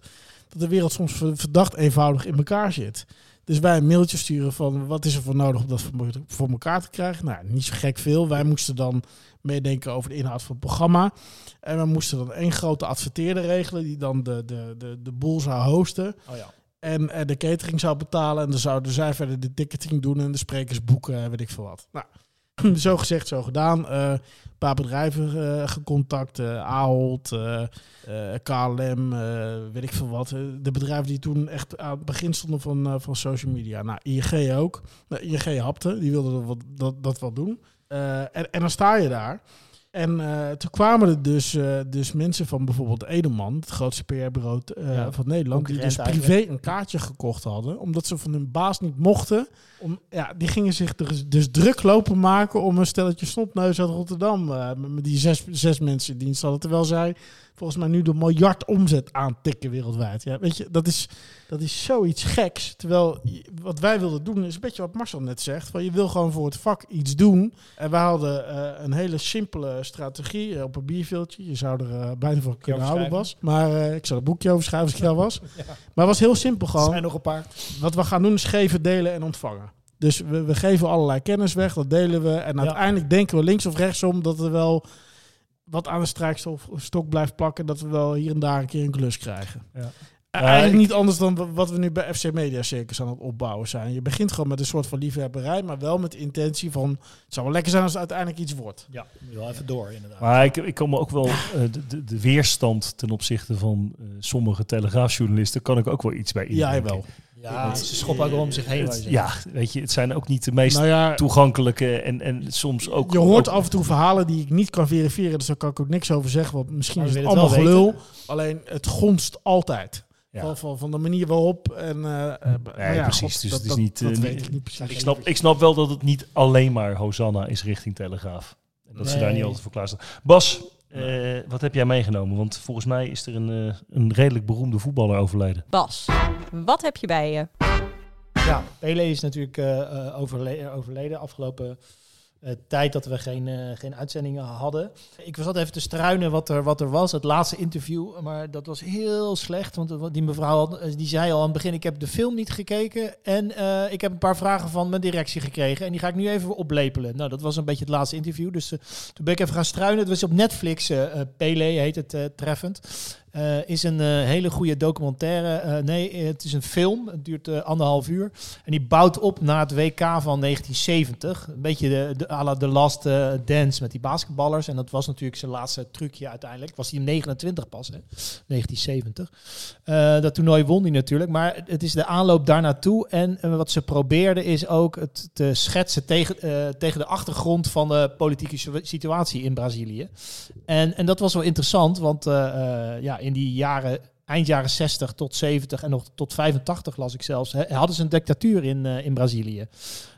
dat de wereld soms ver- verdacht eenvoudig in elkaar zit. Dus wij een mailtje sturen van wat is er voor nodig om dat voor, elkaar te krijgen. Nou, niet zo gek veel. Wij moesten dan meedenken over de inhoud van het programma. En we moesten dan één grote adverteerder regelen die dan de, de, de, de boel zou hosten. Oh ja. En eh, de catering zou betalen. En dan zouden zij verder de ticketing doen en de sprekers boeken, en weet ik veel wat. Nou, (clears throat) zo gezegd, zo gedaan. Eh, een paar bedrijven eh, gecontact. eh Ahold, KLM, weet ik veel wat. De bedrijven die toen echt aan het begin stonden van, van social media. Nou, ING ook. Nou, ING hapte, die wilde dat, wat, dat, dat wel doen. En, en dan sta je daar. En eh, toen kwamen er dus, eh, dus mensen van bijvoorbeeld Edelman, het grootste PR-bureau eh, Ja, van Nederland, die dus privé een kaartje gekocht hadden, omdat ze van hun baas niet mochten. Om, ja, die gingen zich dus, dus druk lopen maken om een stelletje snopneus uit Rotterdam, met, met die zes, zes mensen in dienst hadden. Terwijl zij volgens mij nu de miljard omzet aantikken wereldwijd. Ja, weet je, dat is, dat is zoiets geks. Terwijl wat wij wilden doen is een beetje wat Marcel net zegt. Van je wil gewoon voor het vak iets doen. En wij hadden eh, een hele simpele strategie eh, op een bierveeltje. Je zou er eh, bijna voor kunnen houden, Bas. schrijven? Maar ik zou een boekje over schrijven als ik jou was. (laughs) Maar het was heel simpel Er gewoon. zijn nog een paar. Wat we gaan doen is geven, delen en ontvangen. Dus we, we geven allerlei kennis weg, dat delen we. En uiteindelijk denken we links of rechtsom dat er wel wat aan de strijkstok blijft plakken. Dat we wel hier en daar een keer een klus krijgen. Ja. Eh, Ja, Eigenlijk ik- niet anders dan wa- wat we nu bij FC Media Circus aan het opbouwen zijn. Je begint gewoon met een soort van liefhebberij, maar wel met de intentie van... het zou wel lekker zijn als het uiteindelijk iets wordt. Ja, wel even door inderdaad. Maar ik, ik kan me ook wel eh, de, de, de weerstand ten opzichte van eh, sommige telegraafjournalisten kan ik ook wel iets bij Ja, indenken. wel. Ja, ze schoppen ook wel om zich heen. Het- ja, weet je, het zijn ook niet de meest Nou ja, toegankelijke en, en soms ook... je hoort ook- af en toe verhalen die ik niet kan verifiëren, dus daar kan ik ook niks over zeggen. Want misschien Maar is het allemaal gelul. Alleen het gonst altijd. Ja. Van, van, van de manier waarop. En, eh, eh, nou ja, precies, god, dus dat, het is dat- niet, eh, Dat weet ik niet precies. Ik snap, ik snap wel dat het niet alleen maar Hosanna is richting Telegraaf. En dat ze daar niet altijd voor klaarstaan. Bas, eh, wat heb jij meegenomen? Want volgens mij is er een, eh, een redelijk beroemde voetballer overleden. Bas, wat heb je bij je? Ja, Pele is natuurlijk eh, eh, overle- overleden afgelopen tijd dat we geen, eh, geen uitzendingen hadden. Ik was altijd even te struinen wat er, wat er was, het laatste interview. Maar dat was heel slecht, want die mevrouw eh, die zei al aan het begin... ik heb de film niet gekeken en eh, ik heb een paar vragen van mijn directie gekregen. En die ga ik nu even oplepelen. Nou, dat was een beetje het laatste interview. Dus eh, toen ben ik even gaan struinen. Het was op Netflix, eh eh, Pele heet het eh, treffend. Eh, is een eh, hele goede documentaire. Eh, nee, het is een film. Het duurt anderhalf uur. En die bouwt op naar het WK van 1970. Een beetje de, de, la The Last Dance met die basketballers. En dat was natuurlijk zijn laatste trucje uiteindelijk. Was hij 29 pas, hè? 1970. Eh, dat toernooi won hij natuurlijk. Maar het is de aanloop daar naartoe. En wat ze probeerden is ook het te schetsen tegen, tegen de achtergrond van de politieke situ- situatie in Brazilië. En, en dat was wel interessant, want ja, in die jaren, eind jaren 60 tot 70 en nog tot 85 las ik zelfs, hè, hadden ze een dictatuur in, eh, in Brazilië.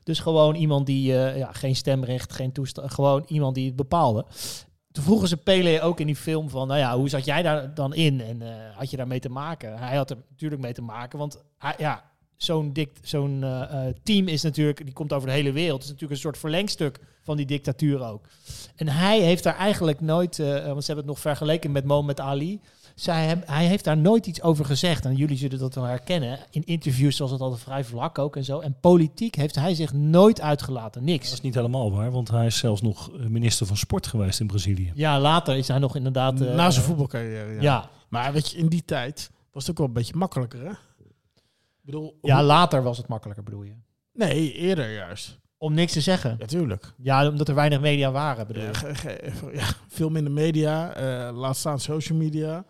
Dus gewoon iemand die eh, ja, geen stemrecht, geen toestand, gewoon iemand die het bepaalde. Toen vroegen ze Pele ook in die film van, nou ja, hoe zat jij daar dan in en eh, had je daarmee te maken? Hij had er natuurlijk mee te maken, want hij, ja, zo'n zo'n team is natuurlijk, die komt over de hele wereld. Is natuurlijk een soort verlengstuk van die dictatuur ook. En hij heeft daar eigenlijk nooit, want ze hebben het nog vergeleken met Mohammed Ali. Zij heb, hij heeft daar nooit iets over gezegd. En jullie zullen dat wel herkennen. In interviews was het altijd vrij vlak ook en zo. En politiek heeft hij zich nooit uitgelaten. Niks. Dat is niet helemaal waar, want hij is zelfs nog eh, minister van Sport geweest in Brazilië. Ja, later is hij nog inderdaad... eh, Na zijn voetbalcarrière, ja. Ja. Maar weet je, in die tijd was het ook wel een beetje makkelijker, hè? Ik bedoel, ja, later was het makkelijker, bedoel je? nee, eerder juist. Om niks te zeggen. Ja, tuurlijk. Ja, omdat er weinig media waren, bedoel? Ja, veel minder media, eh, laat staan social media.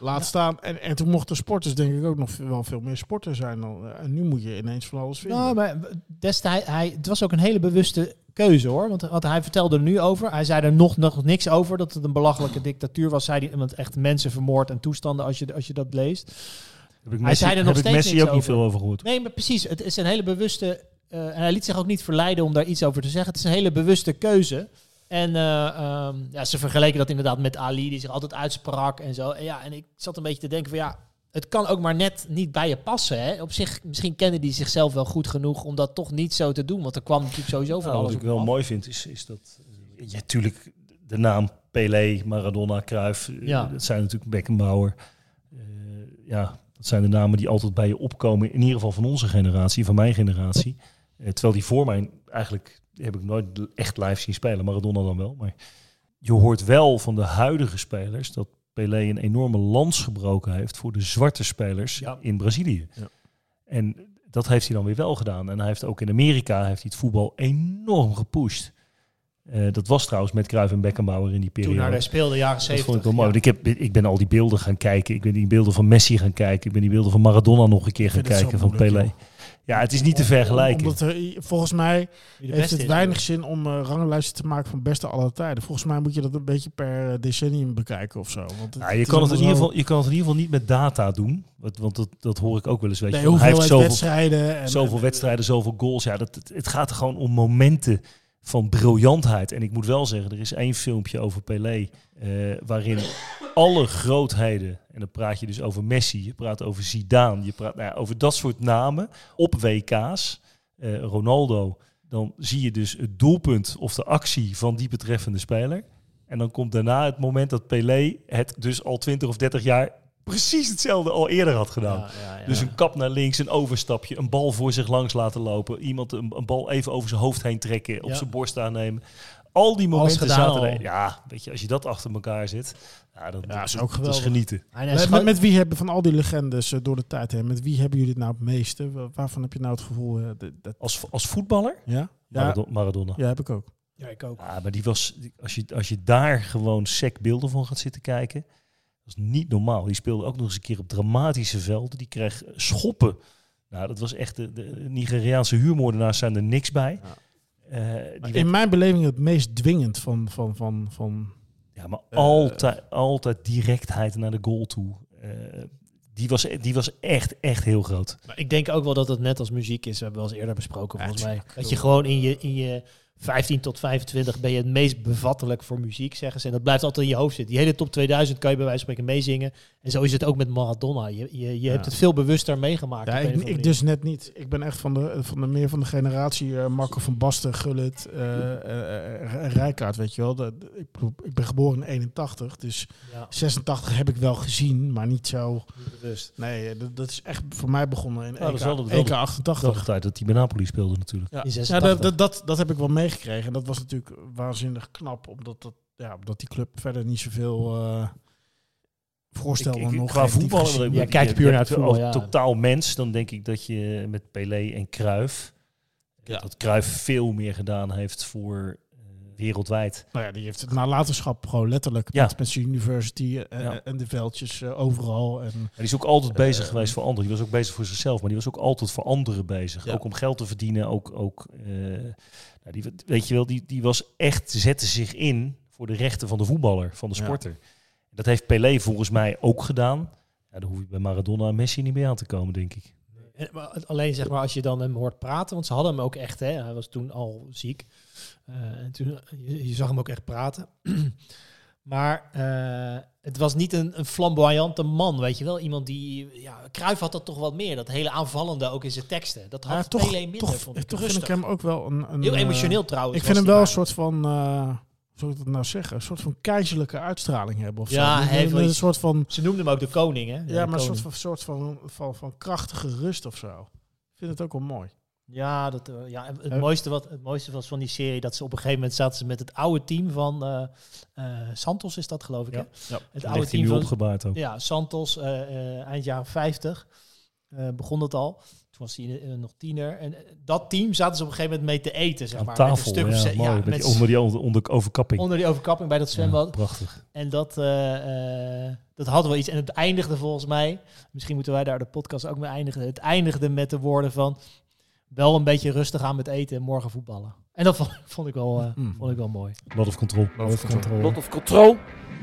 Laat staan. En, en toen mochten sporters denk ik ook nog wel veel meer sporter zijn. Dan, eh, en nu moet je ineens van alles vinden. Nou, maar destijds, hij, het was ook een hele bewuste keuze hoor. Want wat hij vertelde er nu over. Hij zei er nog, nog niks over dat het een belachelijke dictatuur was. Zei hij, want echt mensen vermoord en toestanden als je, als je dat leest. Heb ik Hij Messi, zei er nog heb ik steeds Messi niks ook niet over. veel over gehoord. Nee, maar precies. Het is een hele bewuste. eh, en hij liet zich ook niet verleiden om daar iets over te zeggen. Het is een hele bewuste keuze. En eh, ehm, ja, ze vergeleken dat inderdaad met Ali, die zich altijd uitsprak en zo. En, ja, en ik zat een beetje te denken van ja, het kan ook maar net niet bij je passen. Hè? Op zich, misschien kende hij zichzelf wel goed genoeg om dat toch niet zo te doen. Want er kwam natuurlijk sowieso van Nou, alles wat ik wel af. mooi vind, is, is dat... eh, Ja, natuurlijk, de naam Pelé, Maradona, Cruyff, eh, Ja. dat zijn natuurlijk Beckenbauer. Ja, dat zijn de namen die altijd bij je opkomen. In ieder geval van onze generatie, van mijn generatie. Terwijl die voor mij eigenlijk heb ik nooit echt live zien spelen, Maradona dan wel. Maar je hoort wel van de huidige spelers dat Pelé een enorme lans gebroken heeft voor de zwarte spelers Ja. in Brazilië. Ja. En dat heeft hij dan weer wel gedaan. En hij heeft ook in Amerika heeft hij het voetbal enorm gepusht. Eh, dat was trouwens met Cruyff en Beckenbauer in die Toen periode. naar de speelde jaren Dat 70. vond ik wel mooi. ja. Want Ik, heb, ik ben al die beelden gaan kijken. Ik ben die beelden van Messi gaan kijken. Ik ben die beelden van Maradona nog een keer gaan kijken. Van Pelé. joh. Ja, het is niet te vergelijken. Omdat er, volgens mij heeft het is, weinig zin om uh, ranglijsten te maken van beste aller tijden. Volgens mij moet je dat een beetje per eh, decennium bekijken of zo. Want het, Ja, je, het kan het in ieder zo- geval, je kan het in ieder geval niet met data doen. Want, want dat, dat hoor ik ook wel eens. Weet je, Nee, wel. hij heeft zoveel, wedstrijden. En, zoveel en- wedstrijden, zoveel goals. Ja, dat, het, het gaat er gewoon om momenten van briljantheid. En ik moet wel zeggen, er is één filmpje over Pelé... eh, waarin alle grootheden... en dan praat je dus over Messi, je praat over Zidane... je praat nou over dat soort namen op WK's. eh, Ronaldo, dan zie je dus het doelpunt of de actie van die betreffende speler. En dan komt daarna het moment dat Pelé het dus al 20 of 30 jaar precies hetzelfde al eerder had gedaan. Ja, ja, ja. Dus een kap naar links, een overstapje, een bal voor zich langs laten lopen. Iemand een, een bal even over zijn hoofd heen trekken, op Ja. zijn borst aannemen. Al die momenten gedaan zaten er. Ja, weet je, als je dat achter elkaar zit, ja, dan Ja, is dat- ook dat geweldig. genieten. Hij- hij Met, met, met wie hebben van al die legendes eh, door de tijd heen, met wie hebben jullie het nou het meeste? Wa- Waarvan heb je nou het gevoel? eh, dat, dat- Als, als voetballer, ja? Ja, Marado- Maradona. ja, heb ik ook. Ja, ik ook. Ja, maar die was, als je, als je daar gewoon sec beelden van gaat zitten kijken, dat is niet normaal. Die speelde ook nog eens een keer op dramatische velden. Die kreeg schoppen. Nou, dat was echt, de, de Nigeriaanse huurmoordenaars zijn er niks bij. Ja. Eh, werd- In mijn beleving het meest dwingend van... van, van, van Ja, maar Eh, altijd, altijd directheid naar de goal toe. Eh, die, was, die was echt, echt heel groot. Maar ik denk ook wel dat het net als muziek is. We hebben wel eens eerder besproken, Ja, volgens mij. Dat je gewoon in je, in je 15 tot 25 ben je het meest bevattelijk voor muziek, zeggen ze. En dat blijft altijd in je hoofd zitten. Die hele top 2000 kan je bij wijze van spreken meezingen. En zo is het ook met Maradona. Je, je, je Ja. hebt het veel bewuster meegemaakt. Ja, ik, dus net niet. Ik ben echt van de, van de meer van de generatie eh Marco van Basten, Gullit, eh eh, eh, Rijkaard, weet je wel. Dat- ik, ik ben geboren in 81, dus Ja, 86 heb ik wel gezien, maar niet zo... niet bewust. Nee, dat, dat is echt voor mij begonnen in dat is EK, wel de- wel EK de- Wel 88. de tijd dat hij bij Napoli speelde natuurlijk. Ja, In ja 86. dat, dat, dat, dat heb ik wel meegekregen. En dat was natuurlijk waanzinnig knap, omdat, dat, ja, omdat die club verder niet zoveel eh voorstelde Ik- ik- nog. qua voetbal. Ja, kijk puur naar het voetbal, Als ja. totaal mens, dan denk ik dat je met Pelé en Cruyff, Ja. dat Cruyff veel meer gedaan heeft voor wereldwijd. Nou ja, die heeft het nalatenschap gewoon letterlijk Ja. met, met zijn university eh, Ja. en de veldjes eh, overal. En, En die is ook altijd bezig Eh, geweest voor anderen. Die was ook bezig voor zichzelf, maar die was ook altijd voor anderen bezig. Ja. Ook om geld te verdienen. Ook, ook eh, nou, die, weet je wel, die, die was echt, zette zich in voor de rechten van de voetballer, van de Ja. sporter. Dat heeft Pelé volgens mij ook gedaan. Ja, dan hoef je bij Maradona en Messi niet meer aan te komen, denk ik. Het- alleen zeg maar als je dan hem hoort praten, want ze hadden hem ook echt, hè, hij was toen al ziek. Eh, en toen, je, je zag hem ook echt praten. (clears throat) maar eh, het was niet een, een flamboyante man, weet je wel. Iemand die, ja, Cruijff had dat toch wat meer. Dat hele aanvallende ook in zijn teksten. Dat had Ja, toch, minder, toch, vond ik. toch vind ik hem ook wel een... een Heel eh, emotioneel trouwens. Ik vind hem wel een soort van, eh, zou ik dat nou zeggen, een soort van keizerlijke uitstraling hebben. Of Ja, zo. hij heeft wel een, een soort van, Ze noemden hem ook de koning, hè? ja, de maar een soort van, soort van, van, van krachtige rust of zo. Ik vind het ook wel mooi. Ja, dat, eh, ja het, mooiste wat, het mooiste was van die serie dat ze op een gegeven moment zaten ze met het oude team van eh, eh, Santos, is dat geloof ik. Ja. Hè? Ja. Het oude team nu van opgebaard ook. ja, Santos, eh, eh, eind jaren 50 eh, begon het al. Toen was hij eh, nog tiener. En eh, dat team zaten ze op een gegeven moment mee te eten, zeg maar. met een tafel, stuk of ja, ze- mooi. ja, met die, onder die onder, onder overkapping. onder die overkapping bij dat Ja, zwembad. prachtig. En dat, eh, dat had wel iets. En het eindigde volgens mij, misschien moeten wij daar de podcast ook mee eindigen. Het eindigde met de woorden van wel een beetje rustig aan met eten en morgen voetballen. En dat vond, (laughs) vond ik, wel, eh, Mm. vond ik wel mooi. Lot of control. Lot of control.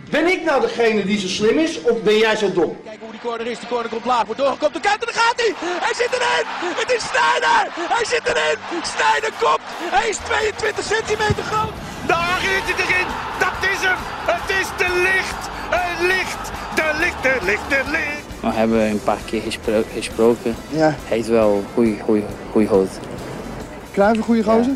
Ben ik nou degene die zo slim is of ben jij zo dom? Kijk hoe die corner is. Die corner komt laag. Wordt doorgekomen. De kant en daar gaat hij. Hij zit erin. Het is Sneijder. Hij zit erin. Sneijder komt. Hij is 22 centimeter groot. Daar is het erin. Dat is hem. Het is de licht. Het licht. De licht. De licht. De licht. We hebben een paar keer gespro- gesproken. Ja, Hij heeft wel goeie, goeie, goeie hoofd. Kruijf een goede gozer?